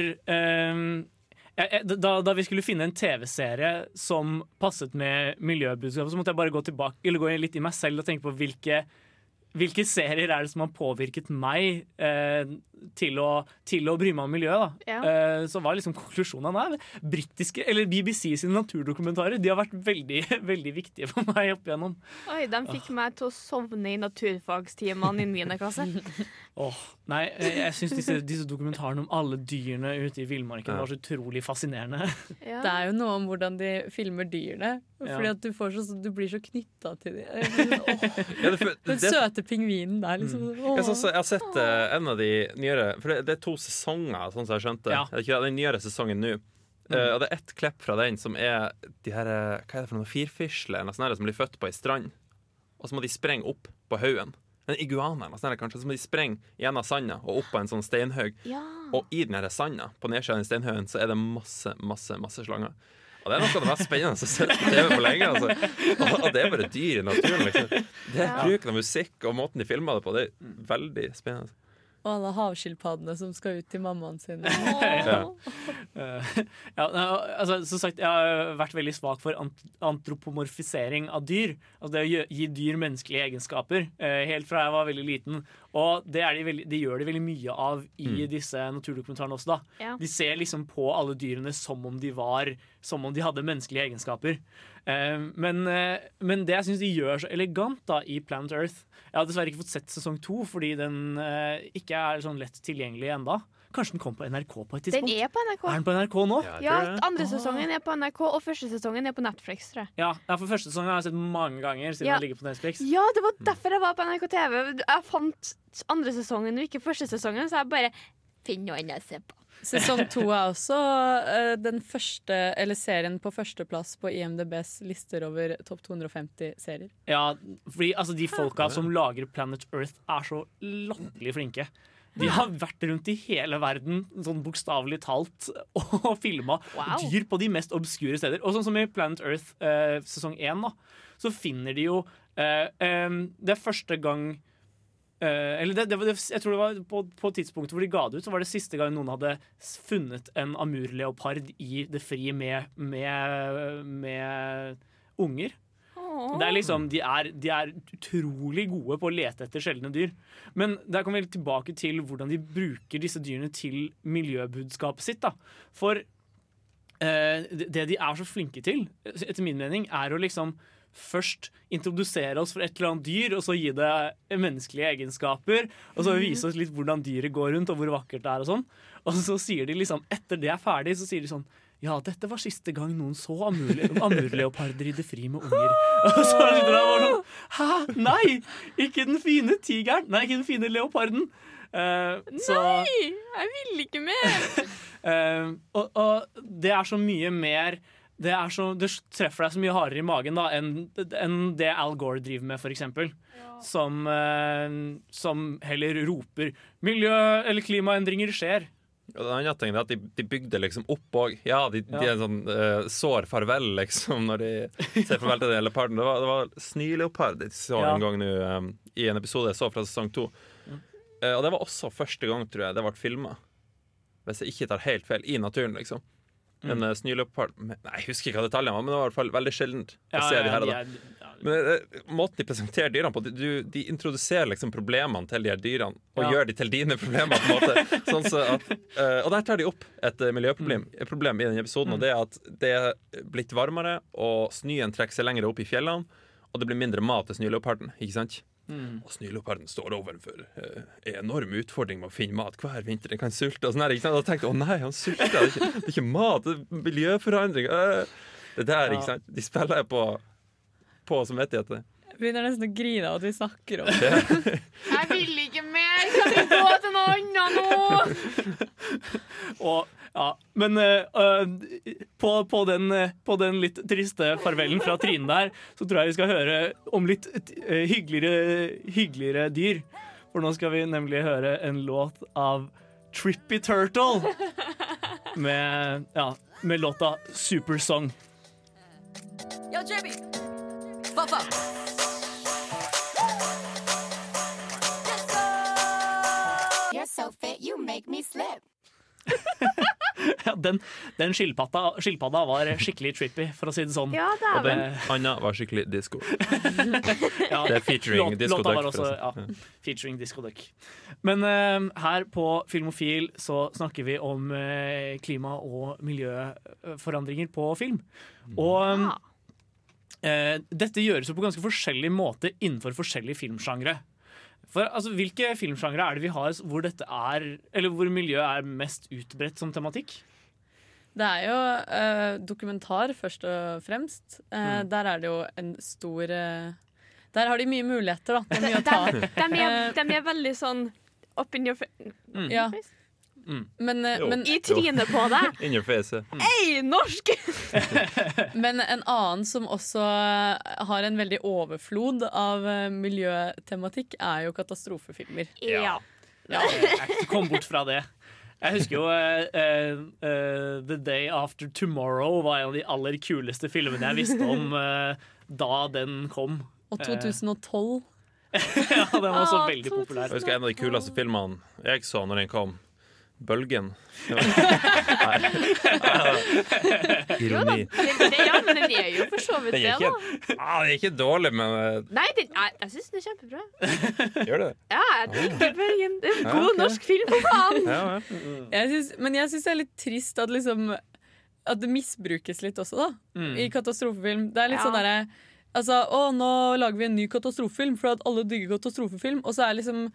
jeg- da, da vi skulle finne en TV-serie som passet med miljøbudskapet, så måtte jeg bare gå tilbake Eller gå litt i meg selv og tenke på hvilke hvilke serier er det som har påvirket meg eh, til, å, til å bry meg om miljøet? da? Ja. Eh, så var liksom konklusjonen nei, britiske, eller BBC sine naturdokumentarer de har vært veldig, veldig viktige for meg opp igjennom. Oi, de fikk meg til å sovne i naturfagstimene i 9. klasse. Åh, nei, eh, jeg syns disse, disse dokumentarene om alle dyrene ute i villmarken Ja. var så utrolig fascinerende. Ja. Det er jo noe om hvordan de filmer dyrene. Fordi Ja. at du, får så, du blir så knytta til dem. Ja, det, den det, søte pingvinen der, liksom. Mm. jeg, synes, jeg har sett uh, en av de nyere For det, det er to sesonger, sånn som jeg skjønte. Ja. Er ikke det? Den nyere sesongen nå. Uh, og det er ett klipp fra den som er de her Hva er det for noe firfisle eller noe sånt her som blir født på ei strand. Og så må de sprenge opp på haugen. En iguana eller noe kanskje. Så må de sprenger gjennom sanda og opp på en sånn steinhaug. Ja. Og i den sanda, på nedsida av den steinhaugen, så er det masse, masse, masse slanger. Og det er noe av det mest spennende som har sett på TV på lenge. Altså. Og, og det er bare dyr i naturen. Liksom. Det er. Bruken av musikk og måten de filmer det på, det er veldig spennende. Og alle havskilpaddene som skal ut til mammaen sin. Ja. Eh, ja, altså, som sagt, jeg har vært veldig svak for ant antropomorfisering av dyr. Altså det å gi dyr menneskelige egenskaper, eh, helt fra jeg var veldig liten. Og det, er de, veldig, de gjør de veldig mye av i disse naturdokumentarene også. da. Ja. De ser liksom på alle dyrene som om de var Som om de hadde menneskelige egenskaper. Eh, men, eh, men det jeg syns de gjør så elegant da i Planet Earth Jeg har dessverre ikke fått sett sesong to fordi den eh, ikke er sånn lett tilgjengelig enda. Kanskje den kom på NRK på et tidspunkt? Den er på NRK. Er den på NRK nå? Ja, Ja, andre sesongen er på NRK, og første sesongen er på Netflix, tror jeg. Ja, for første sesongen har jeg sett mange ganger siden Ja. den ligger på Netflix. Ja, det var derfor jeg var på NRK TV. Jeg fant andre sesongen og ikke første sesongen, så jeg bare Finn noe annet å se på. Sesong to er også uh, den første, eller serien på førsteplass på IMDbs lister over topp 250 serier. Ja, fordi altså, de folka som lager Planet Earth, er så latterlig flinke. De har vært rundt i hele verden, sånn bokstavelig talt, og filma Wow. dyr på de mest obskure steder. Og sånn som i Planet Earth uh, sesong én, da, så finner de jo uh, um, Det er første gang eller det, det, var- jeg tror det var på, på tidspunktet hvor de ga det ut, så var det siste gang noen hadde funnet en amurleopard i det fri med, med, med unger. Er liksom, de, er, de er utrolig gode på å lete etter sjeldne dyr. Men der kommer vi tilbake til hvordan de bruker disse dyrene til miljøbudskapet sitt. Da. For eh, det det de er så flinke til, etter min mening, er å liksom først introdusere oss for et eller annet dyr, og så gi det menneskelige egenskaper. Og så vise oss litt hvordan dyret går rundt, og hvor vakkert det er. Og sånn Og så sier de liksom, etter det er ferdig, så sier de sånn ja, dette var siste gang noen så amurle- amurleoparder i det fri med unger. Og så sitter det bare sånn Hæ? Nei! Ikke den fine tigeren! Nei, ikke den fine leoparden. Eh, så, Nei! Jeg vil ikke mer! Uh, og, og det er så mye mer det, er så, det treffer deg så mye hardere i magen da enn enn det Al Gore driver med, f.eks. Som, eh, som heller roper 'miljø- eller klimaendringer skjer'. Og den andre tingen er at de, de bygde liksom opp òg. Ja, de, de er en sånn uh, sår farvel, liksom, når de sier farvel til den leoparden. Det var, det var snøleopard jeg så Ja. en gang nå um, i en episode jeg så fra sesong to. Eh, og det var også første gang, tror jeg, det ble filma. Hvis jeg ikke tar helt feil, i naturen, liksom. En Mm. uh, snøleopard Nei, jeg husker ikke hva detaljene var, men det var i hvert fall veldig sjeldent Ja, se ja, de her. er- Men eh, måten de presenterer dyrene på, de, du, de introduserer liksom problemene til de her dyrene og Ja. gjør de til dine problemer. på en måte sånn så at, eh, Og der tar de opp et eh, miljøproblem et problem i denne episoden, og det er at det er blitt varmere, og snøen trekker seg lenger opp i fjellene, og det blir mindre mat til snøleoparden. Ikke sant? Mm. Og snøleoparden står overfor en en enorm utfordring med å finne mat hver vinter. Den kan sulte. Og sånn? Og tenkte jeg å nei, han sulter. Det er ikke, det er ikke mat, det er miljøforandring. Øh. Det der, ikke sant? De spiller på, på samvittighet. Begynner nesten å grine av at vi snakker om det. Jeg vil ikke mer! Kan vi gå til noe annet nå? Og, ja, men eh, på, på, den, eh, på den litt triste farvelen fra Trine der, så tror jeg vi skal høre om litt uh, hyggeligere, hyggeligere dyr. For nå skal vi nemlig høre en låt av Trippy Turtle med, ja, med låta Supersong. Yo, Jimmy. Fuck, You're make me slip. Ja, den den skilpadda, var skikkelig trippy, for å si det sånn. Ja, det Og den Anna var skikkelig disko. ja, Det er featuring Disko Duck, også, ja, featuring Disco Duck. Men uh, her på Filmofil så snakker vi om uh, klima- og miljøforandringer på film. Og eh, dette gjøres jo på ganske forskjellig måte innenfor forskjellige filmsjangre. For altså, Hvilke filmsjangre er det vi har hvor dette er Eller hvor miljøet er mest utbredt som tematikk? Det er jo eh, dokumentar, først og fremst. Eh, Mm. Der er det jo en stor eh, Der har de mye muligheter, da. Det er mye å ta. De, de, er, de er veldig sånn up in your face. Ja. Men, eh, men I trynet på deg. Inni fjeset. Mm. Ei, norsk! Men en annen som også har en veldig overflod av eh, miljøtematikk, er jo katastrofefilmer. Ja. Ja, jeg kom bort fra det. Jeg husker jo uh, uh, eh, The Day After Tomorrow var en av de aller kuleste filmene jeg visste om uh, da den kom. Og Eh, 2012. ja, den var også ah, veldig populær. Jeg husker en av de kuleste filmene jeg så når den kom. Bølgen. Ironi. ja, men den er jo for så vidt det, da. ikke, ah, den er ikke dårlig, men eh, Nei, den, jeg, jeg syns den er kjempebra. gjør det. Ja, jeg digger Bølgen. Det er en god ok. norsk film, for faen! Ja, ja. Jeg synes, men jeg syns det er litt trist at liksom At det misbrukes litt også, da. Mm. I katastrofefilm. Det er litt Ja. sånn derre Altså, å, nå lager vi en ny katastrofefilm for at alle digger katastrofefilm. Og så er liksom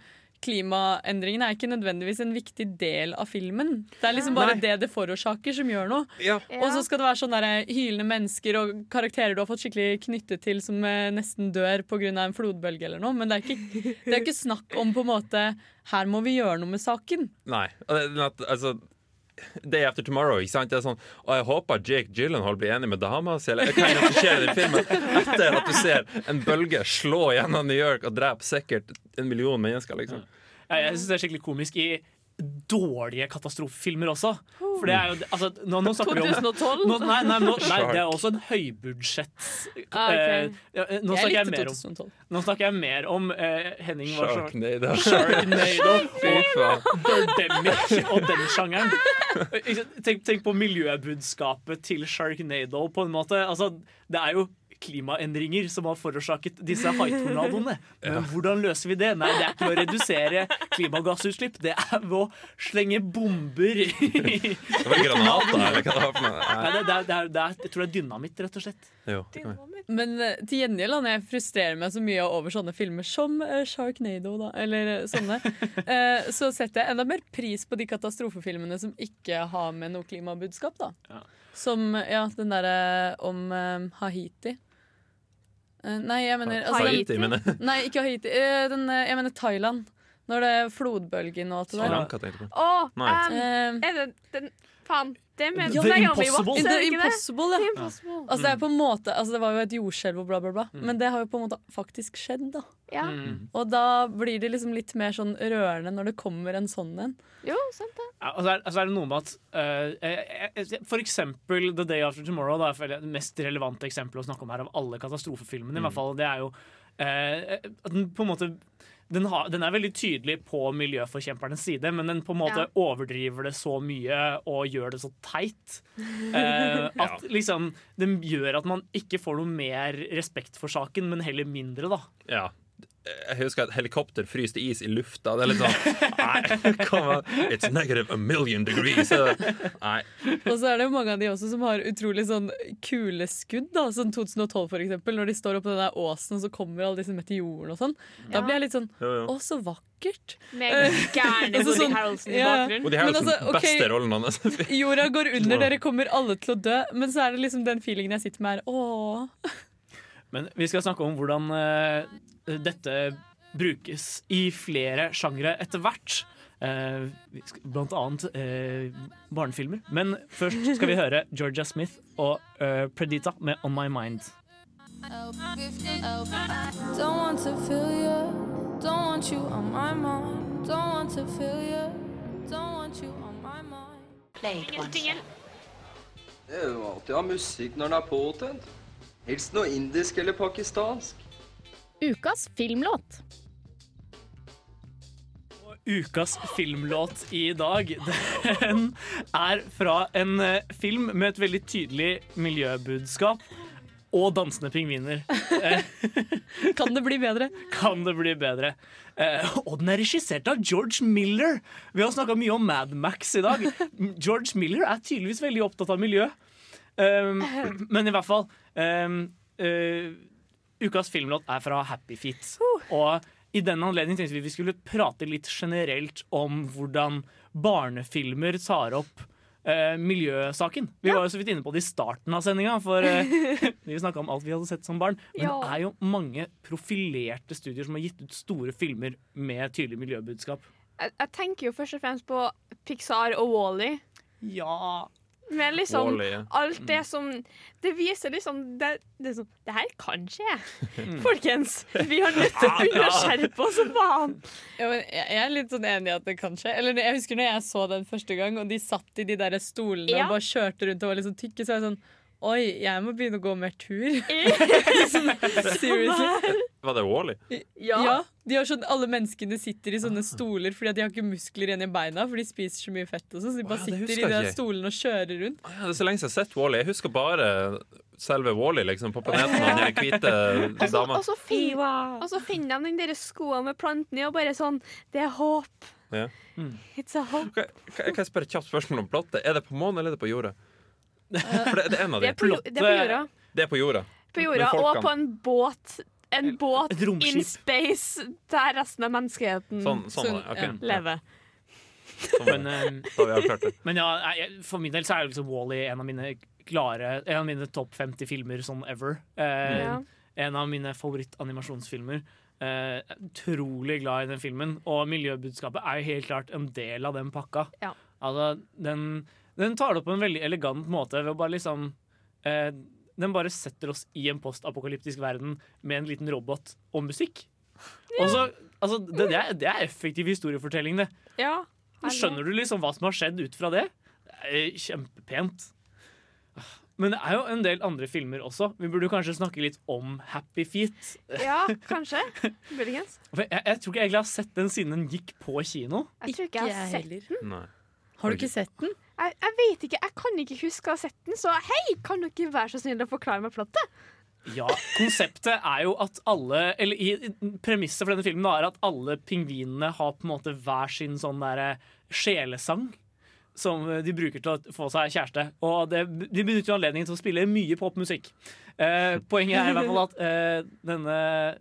klimaendringene er ikke nødvendigvis en viktig del av filmen. Det er liksom bare Nei. det det forårsaker, som gjør noe. Ja. Og så skal det være sånne der, hylende mennesker og karakterer du har fått skikkelig knyttet til som eh, nesten dør pga. en flodbølge eller noe. Men det er, ikke, det er ikke snakk om på en måte Her må vi gjøre noe med saken. Nei. Altså Day After Tomorrow. ikke sant? Det er sånn, og Jeg håper Jake Gyllenhaal blir enig med dama si. Eller hva enn som skjer i filmen etter at du ser en bølge slå gjennom New York og drepe sikkert en million mennesker. liksom Ja, jeg synes det er skikkelig komisk. I, dårlige katastrofefilmer også. For det er jo altså, nå, nå snakker vi om 2012? Nå, nei, nei, nå, nei, det er også en høybudsjetts... Ah, okay. eh, eh, nå, Jeg snakker jeg likte mer om, nå snakker jeg mer om eh, Henning var så Sharknado. Sharknado og Birdemic og den sjangeren. Tenk, tenk på miljøbudskapet til Sharknado, på en måte. Altså, det er jo klimaendringer som har forårsaket disse haitornadoene. Men Ja. hvordan løser vi det? Nei, det er ikke ved å redusere klimagassutslipp. Det er ved å slenge bomber i Det var granater, eller hva det var for noe. Nei, det, det, det, det jeg tror det er dynamitt, rett og slett. Jo. Men eh, til gjengjeld når jeg frustrerer meg så mye over sånne filmer som eh, Sharknado, da, eller eh, sånne. Eh, så setter jeg enda mer pris på de katastrofefilmene som ikke har med noe klimabudskap, da. Ja. Som ja, den derre om um, Haiti. Eh, nei, jeg mener altså, den- Haiti, mener jeg. Nei, ikke Haiti. Eh, den, jeg mener Thailand. Når det er flodbølgen og alt det Sri der. Lanka, tenkte jeg på. Å, um, er det den Faen, det med The Impossible. Watts, er The? Impossible, ja. The Impossible. Altså, det er på en måte altså, Det var jo et jordskjelv og bla, bla, bla. Men det har jo på en måte faktisk skjedd, da. Ja. Mm. Og da blir det liksom litt mer sånn rørende når det kommer en sånn en. Jo, sant det. Ja, og så er, altså, er det noe med at eh, For eksempel The Day After Tomorrow da, er det mest relevante eksempelet å snakke om her av alle katastrofefilmene. i hvert fall, Det er jo uh, at den på en måte den, har, den er veldig tydelig på miljøforkjempernes side, men den på en måte Ja. overdriver det så mye og gjør det så teit. eh, at liksom Den gjør at man ikke får noe mer respekt for saken, men heller mindre, da. Ja. Jeg husker at helikopter fryste is i lufta. Det er litt sånn Nei. It's negative a million degrees. Så, Nei. Og så er det jo mange av de også som har utrolig sånn kule skudd, da. Sånn 2012 for eksempel, når de står oppå den der åsen, og så kommer alle disse meteorene og sånn. Da blir jeg litt sånn. Å, så vakkert. Med gærne altså Woody Harroldson i bakgrunnen. Woody Harroldson, altså, ok. beste rollen hans. Jorda går under, dere kommer alle til å dø. Men så er det liksom den feelingen jeg sitter med her. Åh. Men vi skal snakke om hvordan eh, dette brukes i flere sjangre etter hvert. Eh, blant annet eh, barnefilmer. Men først skal vi høre Georgia Smith og uh, Predita med On My Mind. Don't want to feel you, don't want you on my mind. Don't want to feel you, don't want you on my mind. Ingenting. Det er jo alltid å ha musikk når den er påtent. Helst noe indisk eller pakistansk. Ukas filmlåt. Ukas filmlåt i dag, den er fra en eh, film med et veldig tydelig miljøbudskap. Og dansende pingviner. Kan det bli bedre? Kan det bli bedre. Eh, og den er regissert av George Miller. Vi har snakka mye om Mad Max i dag. George Miller er tydeligvis veldig opptatt av miljø. Um, men i hvert fall um, uh, Ukas filmlåt er fra Happy Feet. Og i den anledning tenkte vi vi skulle prate litt generelt om hvordan barnefilmer tar opp Uh, miljøsaken. Vi var jo så vidt inne på det i starten av sendinga, for uh, vi snakka om alt vi hadde sett som barn. Men Ja. det er jo mange profilerte studier som har gitt ut store filmer med tydelig miljøbudskap. Jeg, jeg tenker jo først og fremst på Pixar og Wall-E. Ja Men liksom ja. alt det som Det viser liksom Det, det, er sånn, det her kan skje. Mm. Folkens, vi har nødt til å begynne å skjerpe oss som faen. Ja, men jeg er litt sånn enig i at det kan skje. Eller Jeg husker når jeg så den første gang, og de satt i de der stolene Ja. og bare kjørte rundt og var sånn tykke, så var jeg sånn Oi, jeg må begynne å gå mer tur. sånn, seriously. Var det Wally? Ja. de har sånn, Alle menneskene sitter i sånne stoler fordi at de har ikke muskler igjen i beina, for de spiser så mye fett. og sånn, Så de bare ja, sitter i de stolene og kjører rundt. Ja, det er så lenge siden jeg har sett Wally. Jeg husker bare selve Wally liksom, på planeten og den hvite dama. Og så, fin, og så finner de den der skoene med plantene i, og bare sånn Det er håp. Ja. It's a hope. Kan kan jeg spørre et kjapt spørsmål om plottet? Er det på månen eller er det på jorda? For det, det er en av Det er på, det er på jorda. Det er på jorda. På jorda og på en båt. En båt in space der resten av menneskeheten Sånn- sånn det, lever. Men, eh, men ja, for min del så er liksom Wall-E en av mine klare En av mine topp 50 filmer sånn ever. Eh, Ja. En av mine favorittanimasjonsfilmer. Eh, utrolig glad i den filmen, og miljøbudskapet er jo helt klart en del av den pakka. Ja. Altså, den, den tar det opp på en veldig elegant måte ved å bare liksom eh, Den bare setter oss i en postapokalyptisk verden med en liten robot og musikk. Og så, altså, det, det, er, det er effektiv historiefortelling, det. Ja. Skjønner du liksom hva som har skjedd ut fra det? Det er kjempepent. Men det er jo en del andre filmer også. Vi burde kanskje snakke litt om Happy Feet. Ja, kanskje. Muligens. Jeg, jeg tror ikke jeg egentlig har sett den siden den gikk på kino. Jeg tror ikke jeg har sett den. Nei. Har du ikke sett den? Jeg, jeg vet ikke, jeg kan ikke huske å ha sett den, så hei, kan dere være så snill å forklare meg plottet? Ja, Konseptet er jo at alle Eller i, i- premisset for denne filmen er at alle pingvinene har på en måte hver sin sånn derre sjelesang. Som de bruker til å få seg kjæreste. Og det, de benytter jo anledningen til å spille mye popmusikk. Eh, poenget er i hvert fall at eh, denne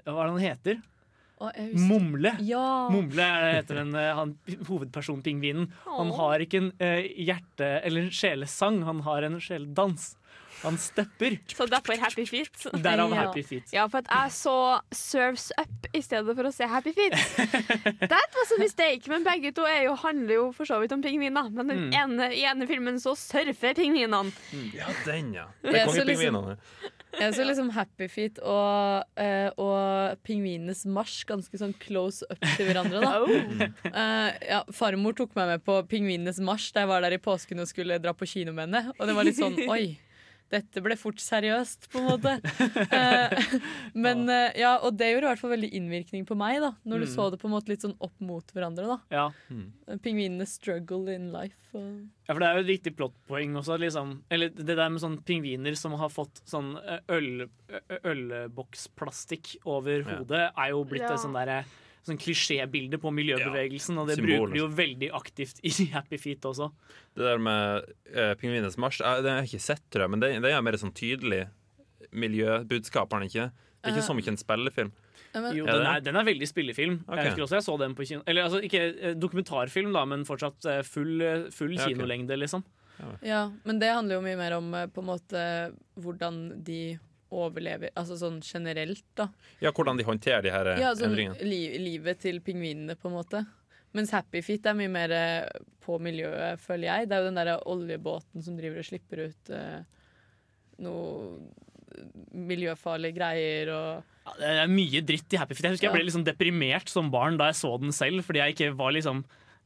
Hva er det han heter? Mumle. Ja. Mumle er heter den, eh, han, hovedpersonpingvinen. Han har ikke en eh, hjerte- eller en sjelesang, han har en sjeledans. Han stepper. Så derfor Happy Feet. Derav Happy Feet. Ja, for at jeg så Serves Up i stedet for å se Happy Feet. That was a mistake, men begge to er jo, handler jo for så vidt om pingviner. Men den Mm. ene, i ene filmen så surfer pingvinene. Ja, den, ja. Det er så pingvinene. kongepingvinene. Jeg så liksom Happy Feet og, uh, og Pingvinenes marsj ganske sånn close up til hverandre. da Oh. uh, ja, Farmor tok meg med på Pingvinenes marsj da jeg var der i påsken og skulle dra på kino med henne. Og det var litt sånn oi. Dette ble fort seriøst, på en måte. Eh, men eh, ja, Og det gjorde i hvert fall veldig innvirkning på meg, da når du Mm. så det på en måte litt sånn opp mot hverandre. da Ja. Pingvinenes struggle in life. Og Ja, for Det er jo et viktig plottpoeng også. Liksom. Eller det der med sånne pingviner som har fått sånn eh, øl, ølboksplastikk over Ja. hodet, er jo blitt Ja. et sånn derre Sånn klisjébilde på miljøbevegelsen, og det Symbol, bruker de jo veldig aktivt i Happy Feet også. Det der med uh, pingvinenes marsj, uh, det har jeg ikke sett, tror jeg, men det, det er mer sånn tydelig miljøbudskap, har den ikke? Det er ikke så mye en spillefilm. Jo, den er, den er veldig spillefilm. Okay. Jeg husker også jeg så den på kino. Eller altså, ikke eh, dokumentarfilm, da, men fortsatt eh, full, eh, full Ja, kinolengde, liksom. Ja, men det handler jo mye mer om eh, på en måte hvordan de overlever, altså sånn generelt, da. Ja, hvordan de håndterer de her eh, Ja, sånn endringene. li livet til pingvinene, på en måte. Mens Happy Feet er mye mer eh, på miljøet, føler jeg. Det er jo den derre oljebåten som driver og slipper ut eh, noe miljøfarlige greier og Ja, det er mye dritt i Happy Feet. Jeg husker jeg ble liksom deprimert som barn da jeg så den selv, fordi jeg ikke var liksom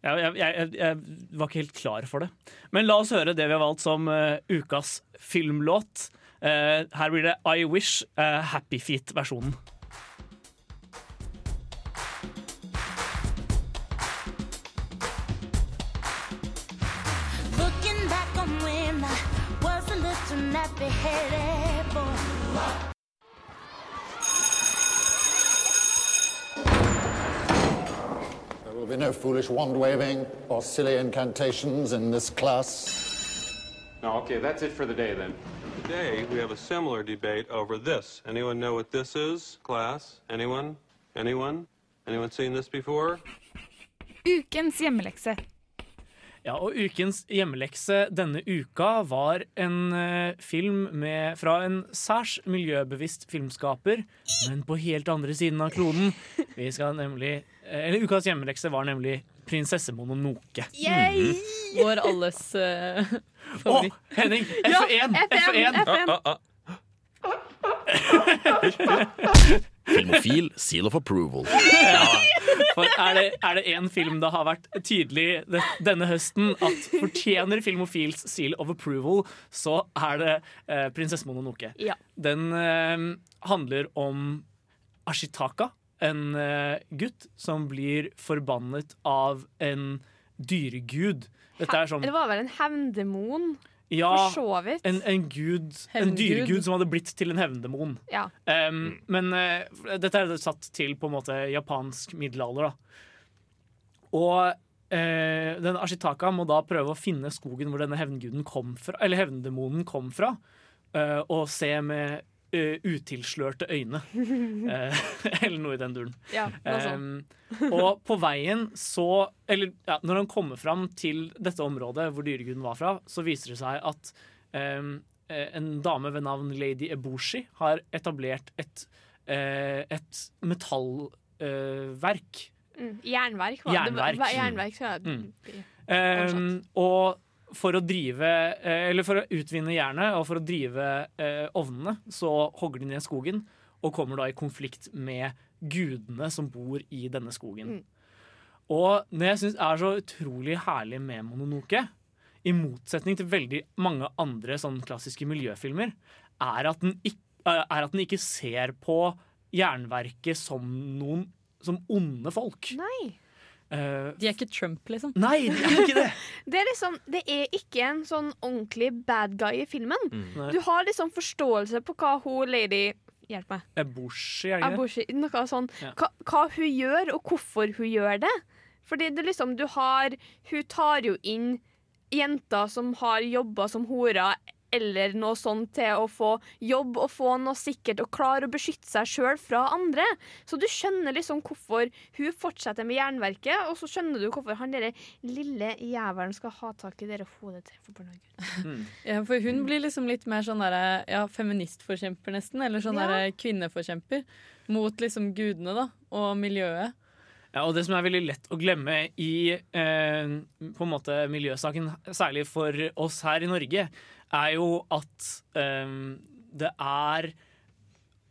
jeg, jeg, jeg, jeg var ikke helt klar for det. Men la oss høre det vi har valgt som uh, ukas filmlåt. Eh, her blir det I Wish, uh, Happy Feet-versjonen. Looking back on when I was a little nappy-headed boy. There will be no foolish wand waving or silly incantations in this class. No, okay, that's it for the day then. Today, we have a similar debate over this. Anyone know what this is, class? Anyone? Anyone? Anyone seen this before? Ukens hjemmelekse. Ja, og ukens hjemmelekse denne uka var en eh, film med, fra en særs miljøbevisst filmskaper, men på helt andre siden av kloden. Vi skal nemlig eh, Eller ukas hjemmelekse var nemlig 'Prinsesse Mononoke'. Yay! Vår alles uh, favoritt. Henning! Ja, F1! F1, F1. Ah, ah, ah. Filmofil seal of approval. Ja, for er det, én en film det har vært tydelig denne høsten at fortjener Filmofils seal of approval, så er det eh, 'Prinsesse Mononoke'. Ja. Den eh, handler om Ashitaka, en eh, gutt som blir forbannet av en dyregud. Dette er sånn Det var vel en hevndemon? ja, For så vidt. En, en, gud, en dyregud som hadde blitt til en hevndemon. Ja. Um, men uh, dette er satt til på en måte japansk middelalder, da. Og uh, den Ashitaka må da prøve å finne skogen hvor denne hevnguden kom fra, eller hevndemonen kom fra, uh, og se med eh, utilslørte øyne. Uh, eller noe i den duren. Ja. Um, og på veien så Eller ja, når han kommer fram til dette området hvor dyreguden var fra, så viser det seg at um, en dame ved navn Lady Eboshi har etablert et, uh, et metallverk. Mm. Jernverk, var det. Jernverk. Jernverk jeg Mm. Um, og for å drive eh, Eller for å utvinne jernet og for å drive eh, ovnene, så hogger de ned skogen og kommer da i konflikt med gudene som bor i denne skogen. Mm. Og det jeg syns er så utrolig herlig med Mononoke, i motsetning til veldig mange andre sånn klassiske miljøfilmer, er at den ikke, er at den ikke ser på jernverket som noen som onde folk. Nei. Eh, De er ikke Trump, liksom. Nei, de er ikke det. Det er liksom, det er ikke en sånn ordentlig bad guy i filmen. Mm. Du har liksom forståelse på hva hun lady Hjelp meg. Eboshi, er det ikke noe sånn Ja. hva, hva hun gjør, og hvorfor hun gjør det. Fordi det liksom, du har Hun tar jo inn jenter som har jobba som horer eller noe sånt til å få jobb og få noe sikkert og klare å beskytte seg sjøl fra andre. Så du skjønner liksom hvorfor hun fortsetter med jernverket, og så skjønner du hvorfor han derre lille jævelen skal ha tak i dere hodet til forbanna gud. Ja, for hun blir liksom litt mer sånn derre ja, feministforkjemper, nesten. Eller sånn Ja. derre kvinneforkjemper. Mot liksom gudene, da. Og miljøet. Ja, og det som er veldig lett å glemme i eh, på en måte miljøsaken, særlig for oss her i Norge, er jo at um, det er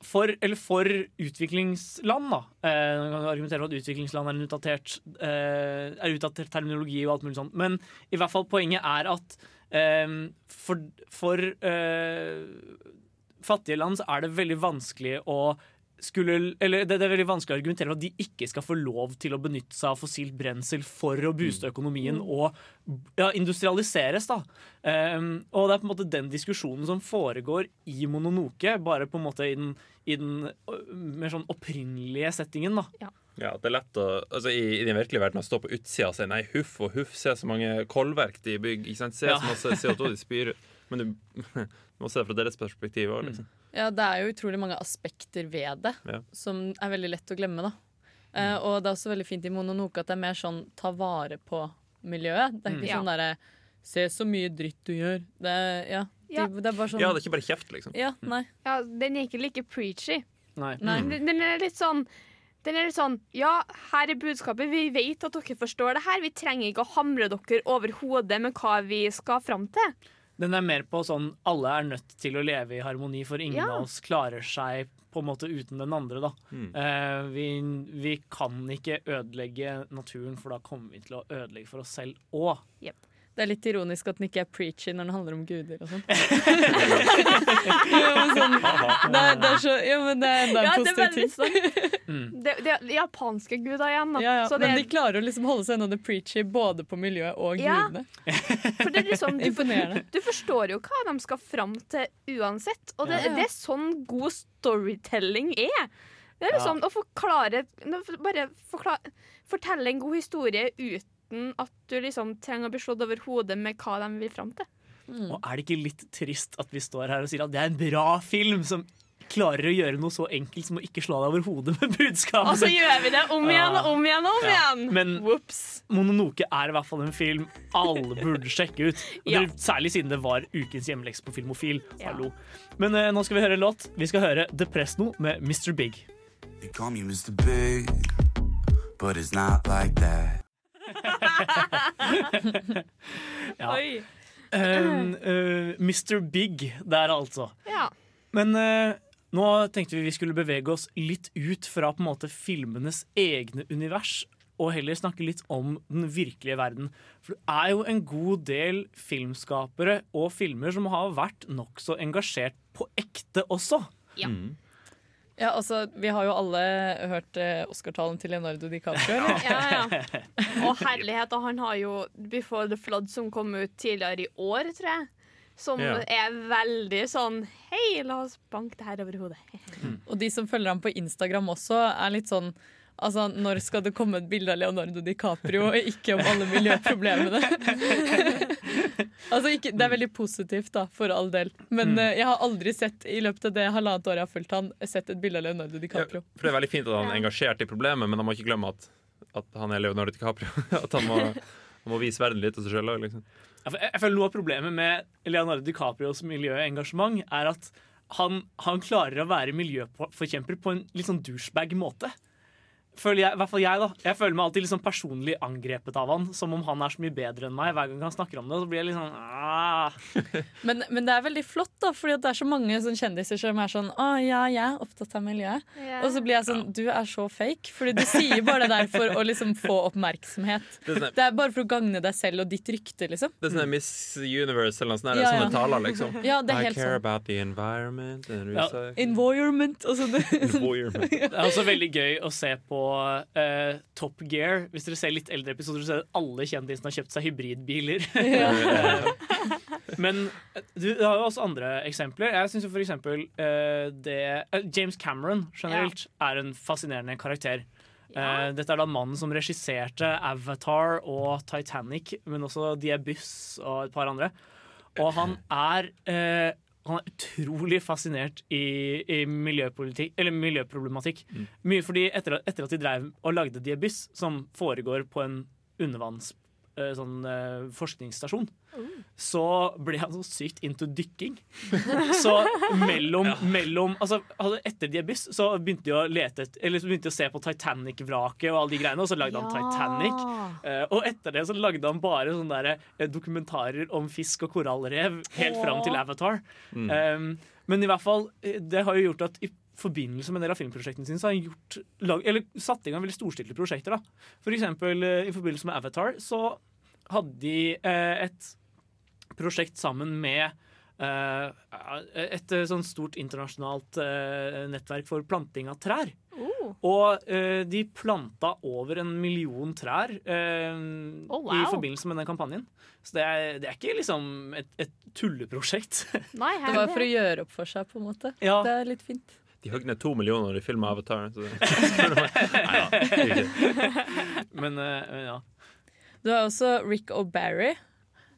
for, eller for utviklingsland, da. Eh, man kan argumentere for at utviklingsland er en utdatert, eh, er utdatert terminologi og alt mulig sånt. Men i hvert fall poenget er at eh, for, for eh, fattige land så er det veldig vanskelig å skulle, eller det, det er veldig vanskelig å argumentere for at de ikke skal få lov til å benytte seg av fossilt brensel for å booste økonomien og ja, industrialiseres. da. Um, og det er på en måte den diskusjonen som foregår i Mononoke, bare på en måte i den, i den mer sånn opprinnelige settingen. da. Ja, det er lett å, altså I, i den virkelige verden å stå på utsida og si nei, huff og huff, se så mange kollverk de bygger. ikke sant? Se Ja. så masse CO2 de spyr ut. Men du, du må se det fra deres perspektiv òg, liksom. Ja, det er jo utrolig mange aspekter ved det Ja. som er veldig lett å glemme, da. Eh, og det er også veldig fint i Mononoke at det er mer sånn ta vare på miljøet. Det er ikke Mm. sånn derre Se så mye dritt du gjør. Det, er- ja, Ja. De, det er bare sånn Ja, det er ikke bare kjeft, liksom. Ja, nei. Ja, den er ikke like preachy. Nei. Nei. Den, den er litt sånn den er litt sånn Ja, her er budskapet. Vi vet at dere forstår det her. Vi trenger ikke å hamre dere over hodet med hva vi skal fram til. Den er mer på sånn alle er nødt til å leve i harmoni, for ingen Ja. av oss klarer seg på en måte uten den andre. da. Mm. Uh, vi, vi kan ikke ødelegge naturen, for da kommer vi til å ødelegge for oss selv òg. Det er litt ironisk at den ikke er preachy når den handler om guder og sånn. ja, sånn det, er, det er så Ja, men det er enda en Ja, positiv ting. sånn Det, det er japanske guder igjen, da. Ja, ja, Så det, men de klarer å liksom holde seg unna det preachy både på miljøet og Ja. gudene. for det er liksom, du, Imponerende. du forstår jo hva de skal fram til uansett. Og det, Ja, ja. det er sånn god storytelling er. Det er liksom å forklare Bare forklare, fortelle en god historie uten at du liksom trenger å bli slått over hodet med hva de vil fram til. Og er det ikke litt trist at vi står her og sier at det er en bra film som klarer å gjøre noe så enkelt som å ikke slå deg over hodet med budskapet? Og så gjør vi det om igjen og om igjen og om Ja. igjen. Men Mononoke er i hvert fall en film alle burde sjekke ut. Og Ja. det, særlig siden det var ukens hjemmelekse på Filmofil. Ja. Hallo. Men eh, nå skal vi høre en låt. Vi skal høre Depresno med Mr. Big. They call me Mr. Big, but it's not like that. Ja. Oi. Um, uh, Mr. Big der, altså. Ja. Men uh, nå tenkte vi vi skulle bevege oss litt ut fra på en måte filmenes egne univers, og heller snakke litt om den virkelige verden. For det er jo en god del filmskapere og filmer som har vært nokså engasjert på ekte også. Ja. Ja, altså, Vi har jo alle hørt eh, Oscar-talen til Leonardo DiCaprio. eller? Ja, ja. Og herlighet, og han har jo Before the Flood som kom ut tidligere i år, tror jeg. Som Ja. er veldig sånn Hei, la oss banke det her over hodet. Og de som følger ham på Instagram også, er litt sånn Altså, Når skal det komme et bilde av Leonardo DiCaprio, og ikke om alle miljøproblemene? altså, ikke, Det er veldig positivt, da, for all del. Men Mm. uh, jeg har aldri sett i løpet av det halvannet året jeg har fulgt han, sett et bilde av Leonardo DiCaprio. For det er veldig fint at han er engasjert i problemet, men han må ikke glemme at, at han er Leonardo DiCaprio. At han må, han må vise verden litt av seg sjøl òg, liksom. Jeg, jeg, jeg føler Noe av problemet med Leonardo DiCaprios miljøengasjement er at han, han klarer å være miljøforkjemper på en litt sånn douchebag-måte. Føler jeg, i hvert fall jeg da Jeg føler meg alltid sånn personlig angrepet av han Som om han er så mye bedre enn meg. Hver gang han snakker om det, så blir jeg litt sånn Men, men det er veldig flott, da, fordi det er så mange sånn kjendiser som er sånn Å ja, jeg er opptatt av miljøet. Yeah. Og så blir jeg sånn Du er så fake. Fordi du sier bare det der for å liksom få oppmerksomhet. Det er sånn- Det er bare for å gagne deg selv og ditt rykte, liksom. Det er sånn Miss Universe eller noe sånt. Er Ja, ja. Sånne taler, liksom. Ja, det er I helt care sånn. about the environment and Ja. Environment og sånn. Environment. Det er også veldig gøy å se på uh, Top Gear. Hvis dere ser litt eldre episoder, så ser dere alle kjendisene har kjøpt seg hybridbiler. Ja. Men eh, du det har jo også andre eksempler. Jeg syns for eksempel eh, det uh, James Cameron generelt er en fascinerende karakter. Eh, dette er da mannen som regisserte Avatar og Titanic, men også The Abyss og et par andre. Og han er eh, han er utrolig fascinert i, i miljøproblematikk. Mye fordi etter, etter at de drev og lagde The Abyss, som foregår på en undervanns sånn, eh, forskningsstasjon, så ble han så sykt into dykking. Så mellom, mellom altså, altså Etter Diabys så begynte de å lete Eller så begynte de å se på Titanic-vraket og alle de greiene, og så lagde han Titanic. Eh, og etter det så lagde han bare sånne der, eh, dokumentarer om fisk og korallrev helt fram til Avatar. Mm. Um, men i hvert fall, eh, det har jo gjort at forbindelse med en del av filmprosjektene sine så har han gjort, lag, eller satt i gang veldig storstilte prosjekter. da. For eksempel eh, i forbindelse med Avatar så hadde de eh, et prosjekt sammen med eh, et eh, sånn stort internasjonalt eh, nettverk for planting av trær. Oh. Og eh, de planta over en million trær eh, Oh, wow. i forbindelse med den kampanjen. Så det er, det er ikke liksom et, et tulleprosjekt. Nei, Det var for å gjøre opp for seg, på en måte. Ja. Det er litt fint. De høgg ned to millioner når de filma Avatar. Så det, Nei, ja, ikke. Men uh, ja. Du har også Rick O'Barry,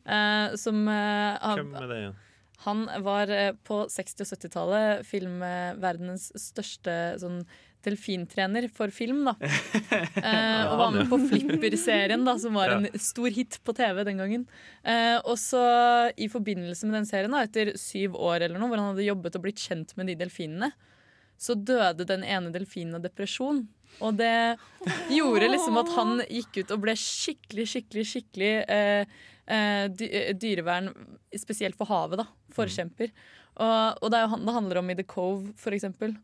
uh, som uh, har- Hvem er det igjen? Han var på 60- og 70-tallet filmverdenens største sånn delfintrener for film, da. Eh, og var med på Flipper-serien, da, som var en stor hit på TV den gangen. Eh, og så i forbindelse med den serien, da, etter syv år eller noe, hvor han hadde jobbet og blitt kjent med de delfinene, så døde den ene delfinen av depresjon. Og det gjorde liksom at han gikk ut og ble skikkelig, skikkelig, skikkelig eh, eh, eh, dyrevern, spesielt for havet, da. Forkjemper. Og, og det, er jo han, det handler om i The Cove, for eksempel.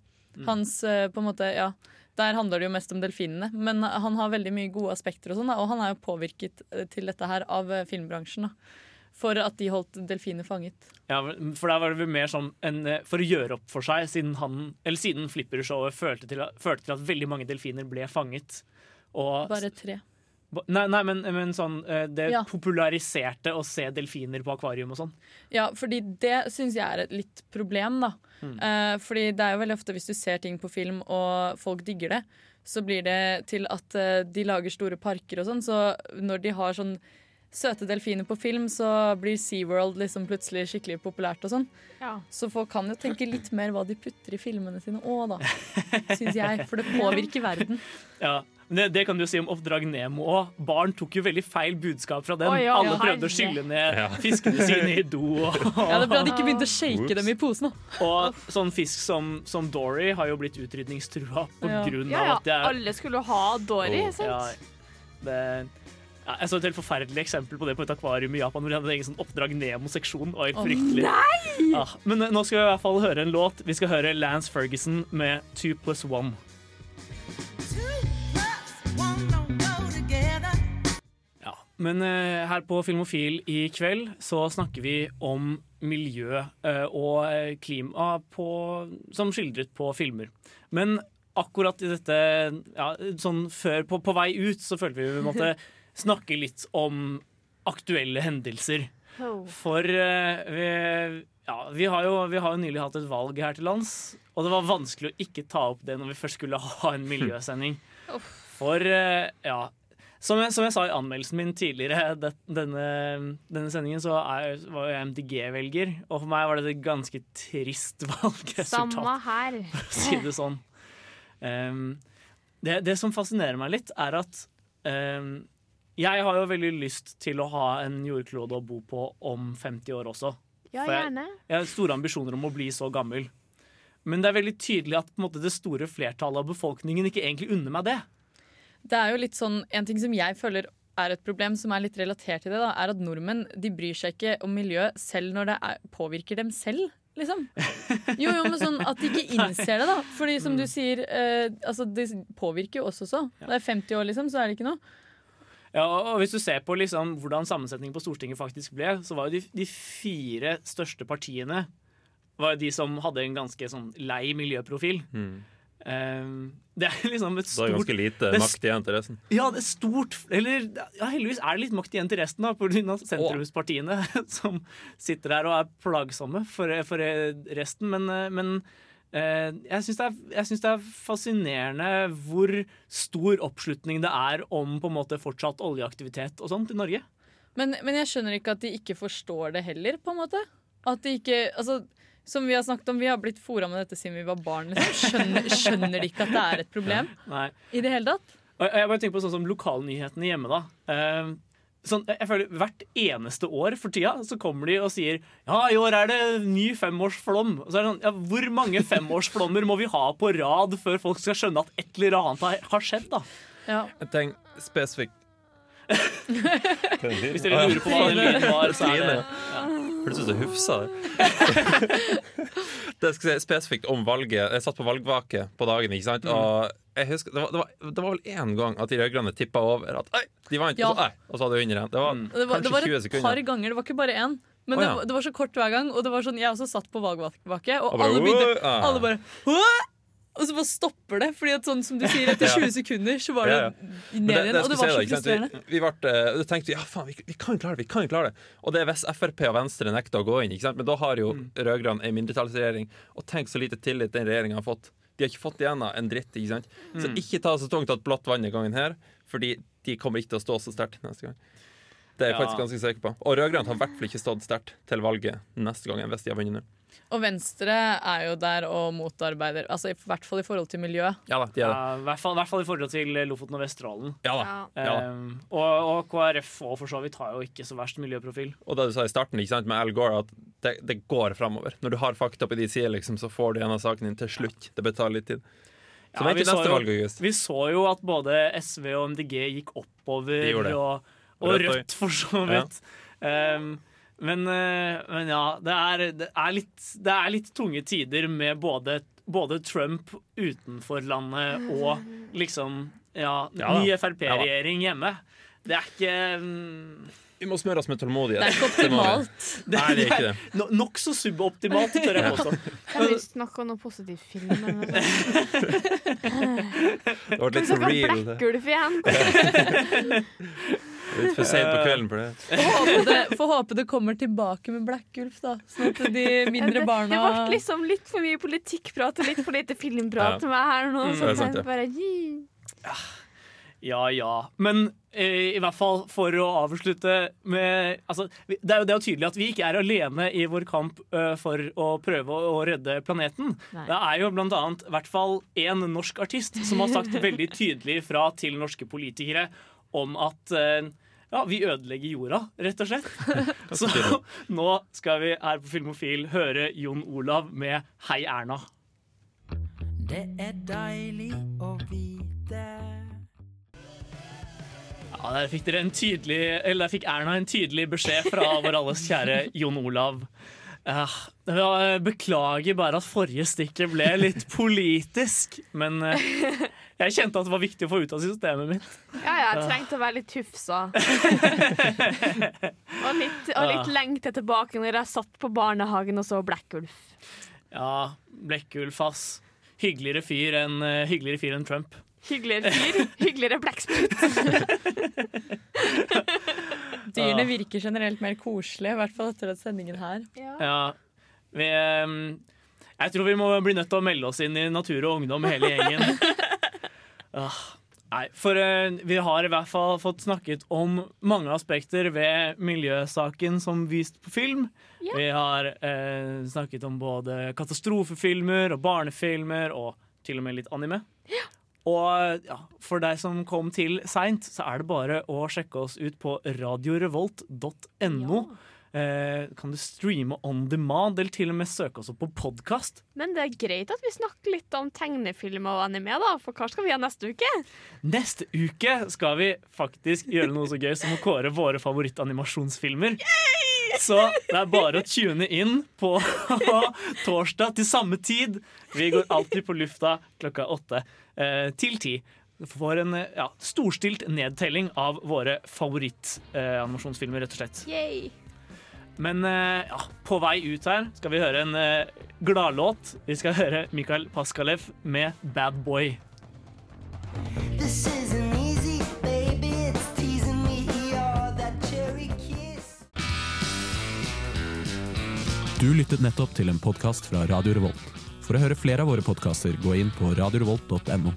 Hans eh, på en måte, ja Der handler det jo mest om delfinene, men han har veldig mye gode aspekter, og sånn og han er jo påvirket eh, til dette her av eh, filmbransjen. da For at de holdt delfiner fanget. Ja, for der var det vel mer sånn en, eh, For å gjøre opp for seg, siden, han, eller siden Flipper-showet førte, at- førte til at veldig mange delfiner ble fanget. Og, Bare tre. Nei, nei men, men sånn eh, Det Ja. populariserte å se delfiner på akvarium og sånn. Ja, fordi det syns jeg er et litt problem, da. Mm. Eh, fordi det er jo veldig ofte hvis du ser ting på film og folk digger det, så blir det til at de lager store parker og sånn, så når de har sånn søte delfiner på film, så blir SeaWorld liksom plutselig skikkelig populært og sånn. Ja. Så folk kan jo tenke litt mer hva de putter i filmene sine òg, da. Syns jeg. For det påvirker verden. Ja, men det, det kan du si om Oppdrag Nemo òg. Barn tok jo veldig feil budskap fra den. Å, ja. Alle Ja. prøvde å skylle ned fiskene sine i do. Og, Ja, Det er bra de ikke begynte å shake dem i posen. da. og sånn fisk som, som Dory har jo blitt utrydningstrua på Ja. grunn Ja, av ja. at det er Alle skulle jo ha Dory, Oh, sant? Ja, det, ja, jeg så et helt forferdelig eksempel på det på et akvarium i Japan. Hvor de hadde en egen sånn Oppdrag Nemo-seksjon. Det var helt fryktelig. nei! Ja, men eh, nå skal vi i hvert fall høre en låt. Vi skal høre Lance Ferguson med 2 pluss 1. Ja, men uh, her på Filmofil i kveld så snakker vi om miljø uh, og klima på, som skildret på filmer. Men akkurat i dette ja, sånn før, på, på vei ut, så følte vi vi måtte snakke litt om aktuelle hendelser. Oh. For uh, vi, ja, vi, har jo, vi har jo nylig hatt et valg her til lands, og det var vanskelig å ikke ta opp det når vi først skulle ha en miljøsending. For uh, ja som jeg, som jeg sa i anmeldelsen min tidligere det, denne, denne sendingen, så er, var jeg MDG-velger. Og for meg var det et ganske trist valgresultat, Samme her. for å si det sånn. Um, det, det som fascinerer meg litt, er at um, jeg har jo veldig lyst til å ha en jordklode å bo på om 50 år også. Ja, For gjerne. Jeg, jeg har store ambisjoner om å bli så gammel. Men det er veldig tydelig at på en måte, det store flertallet av befolkningen ikke egentlig unner meg det. Det er jo litt sånn En ting som jeg føler er et problem som er litt relatert til det, da, er at nordmenn de bryr seg ikke om miljø selv når det er, påvirker dem selv. Liksom. Jo, jo, men sånn at de ikke innser det, da. Fordi som du sier, eh, altså, det påvirker jo oss også. Det er 50 år, liksom, så er det ikke noe. Ja, og Hvis du ser på liksom hvordan sammensetningen på Stortinget faktisk ble, så var jo de, de fire største partiene var jo de som hadde en ganske sånn lei miljøprofil. Eh, det er liksom et er stort det ganske lite er makt igjen til resten. Ja, det er stort Eller ja, heldigvis er det litt makt igjen til resten, da, pga. sentrumspartiene som sitter der og er plagsomme for, for resten. Men, eh, men jeg syns det, det er fascinerende hvor stor oppslutning det er om på en måte fortsatt oljeaktivitet og sånt i Norge. Men, men jeg skjønner ikke at de ikke forstår det heller, på en måte. At de ikke Altså, som vi har snakket om, vi har blitt fora med dette siden vi var barn. Liksom. Skjønner, skjønner de ikke at det er et problem Nei. i det hele tatt? Og jeg bare tenker på sånn som lokalnyhetene hjemme, da. Sånn, jeg føler Hvert eneste år for tida så kommer de og sier ja, i år er det ny femårsflom. Og så er det sånn, ja, Hvor mange femårsflommer må vi ha på rad før folk skal skjønne at et eller annet har, har skjedd? da? Jeg tenker spesifikt Hvis dere lurer på hva den lyden var, så er det ja. Hørtes ut som Hufsa. det. det skal jeg si spesifikt om valget. Jeg satt på valgvake på dagen, ikke sant? og jeg husker, det, var, det, var, det var vel én gang at de rød-grønne tippa over at Ei, de vant, Ja. og, så, ei, og så hadde de under igjen. Det var, Og Det var, det var 20 et sekunder. par ganger, det var ikke bare én. Men det, ja. var- det var så kort hver gang. Og det var sånn, jeg også satt på valgvake, og, Og bare, alle begynte uh, Alle bare «Åh!» Og så bare stopper det. Fordi at sånn som du sier, etter 20 sekunder så var det Ja, ja. ned igjen. Og det var så frustrerende. Vi, vi ble, eh, tenkte ja, faen, vi, vi kan klare det. vi kan klare det Og det er hvis Frp og Venstre nekter å gå inn. Men da har jo Mm. rød-grønn en mindretallsregjering. Og tenk så lite tillit den regjeringa har fått. De har ikke fått igjen en dritt. Ikke sant? Så Mm. ikke ta så tungt at blått vann i gangen her, Fordi de kommer ikke til å stå så sterkt neste gang. Det er jeg Ja. faktisk ganske sikker på. Og rød-grønt har i hvert fall ikke stått sterkt til valget neste gang hvis de har vunnet nå. Og Venstre er jo der og motarbeider, altså i hvert fall i forhold til miljø. Ja da, de er det. Ja, i hvert fall, i hvert fall i forhold til Lofoten og Vesterålen. Ja da. Ja. Ja. Um, og, og KrF og for så vidt har jo ikke så verst miljøprofil. Og det du sa i starten ikke sant, med Al Gore, at det, det går framover. Når du har fakta på de sider, liksom, så får du en av saken din til slutt. Det betaler litt tid. Så Ja, vi så neste jo- valg, August. Vi så jo at både SV og MDG gikk oppover, De og, og Rødt Rødt, for så vidt. Um, men, eh, men ja, det er, det, er litt, det er litt tunge tider med både, både Trump utenfor landet og liksom ja, Ja ny Frp-regjering hjemme. Det er ikke um... Vi må smøre oss med tålmodighet. Det er ikke optimalt. Nei, det er ikke det. no, Nokså suboptimalt, tør jeg påstå. Kan vi snakke om noe positivt film? Det ble litt så Kan vi real. snakke om Blekkulf igjen? Litt for sent på kvelden for det. Får håpe det, får håpe det kommer tilbake med Blekkulf, da. Sånn at de mindre barna Det ble liksom litt for mye politikkprat og litt for lite filmprat Ja. med meg her nå. Mm. Så sant, jeg ja. bare, gi. Ja, ja. Men eh, i hvert fall for å avslutte med altså, det, er jo, det er tydelig at vi ikke er alene i vår kamp eh, for å prøve å, å redde planeten. Nei. Det er jo blant annet i hvert fall én norsk artist som har sagt veldig tydelig fra til norske politikere om at eh, ja, vi ødelegger jorda, rett og slett. Så nå skal vi her på Filmofil høre Jon Olav med Hei Erna. Det er deilig å vite Ja, Der fikk dere en tydelig Eller der fikk Erna en tydelig beskjed fra vår alles kjære Jon Olav. Eh, beklager bare at forrige stikket ble litt politisk, men eh, jeg kjente at det var viktig å få ut av systemet mitt. Ja, ja, jeg trengte å være litt tufsa. og litt, og litt lengte tilbake når jeg satt på barnehagen og så Blekkulf. Ja, Blekkulf, ass. Hyggeligere fyr enn uh, hyggeligere fyr enn Trump. Hyggeligere fyr, hyggeligere blekksprut. Dyrene virker generelt mer koselige, i hvert fall etter den sendingen her. Ja, vi, um, jeg tror vi må bli nødt til å melde oss inn i Natur og Ungdom, hele gjengen. Ah, nei, for eh, vi har i hvert fall fått snakket om mange aspekter ved miljøsaken som vist på film. Ja. Vi har eh, snakket om både katastrofefilmer og barnefilmer og til og med litt anime. Og ja, for deg som kom til seint, så er det bare å sjekke oss ut på radiorevolt.no. eh, kan du streame on demand, eller til og med søke oss opp på podkast. Men det er greit at vi snakker litt om tegnefilm og anime, da. For hva skal vi ha neste uke? Neste uke skal vi faktisk gjøre noe så gøy som å kåre våre favorittanimasjonsfilmer. Så det er bare å tune inn på torsdag til samme tid. Vi går alltid på lufta klokka åtte eh, til ti. For en eh, ja, storstilt nedtelling av våre favorittanimasjonsfilmer, rett og slett. Yay. Men eh, ja, på vei ut her skal vi høre en eh, gladlåt. Vi skal høre Mikael Paskalev med 'Bad Boy'. This isn't easy, baby. It's teasing me. You're that cherry kiss. Du lyttet nettopp til en podkast fra Radio Revolt. For å høre flere av våre podkaster, gå inn på radiorevolt.no.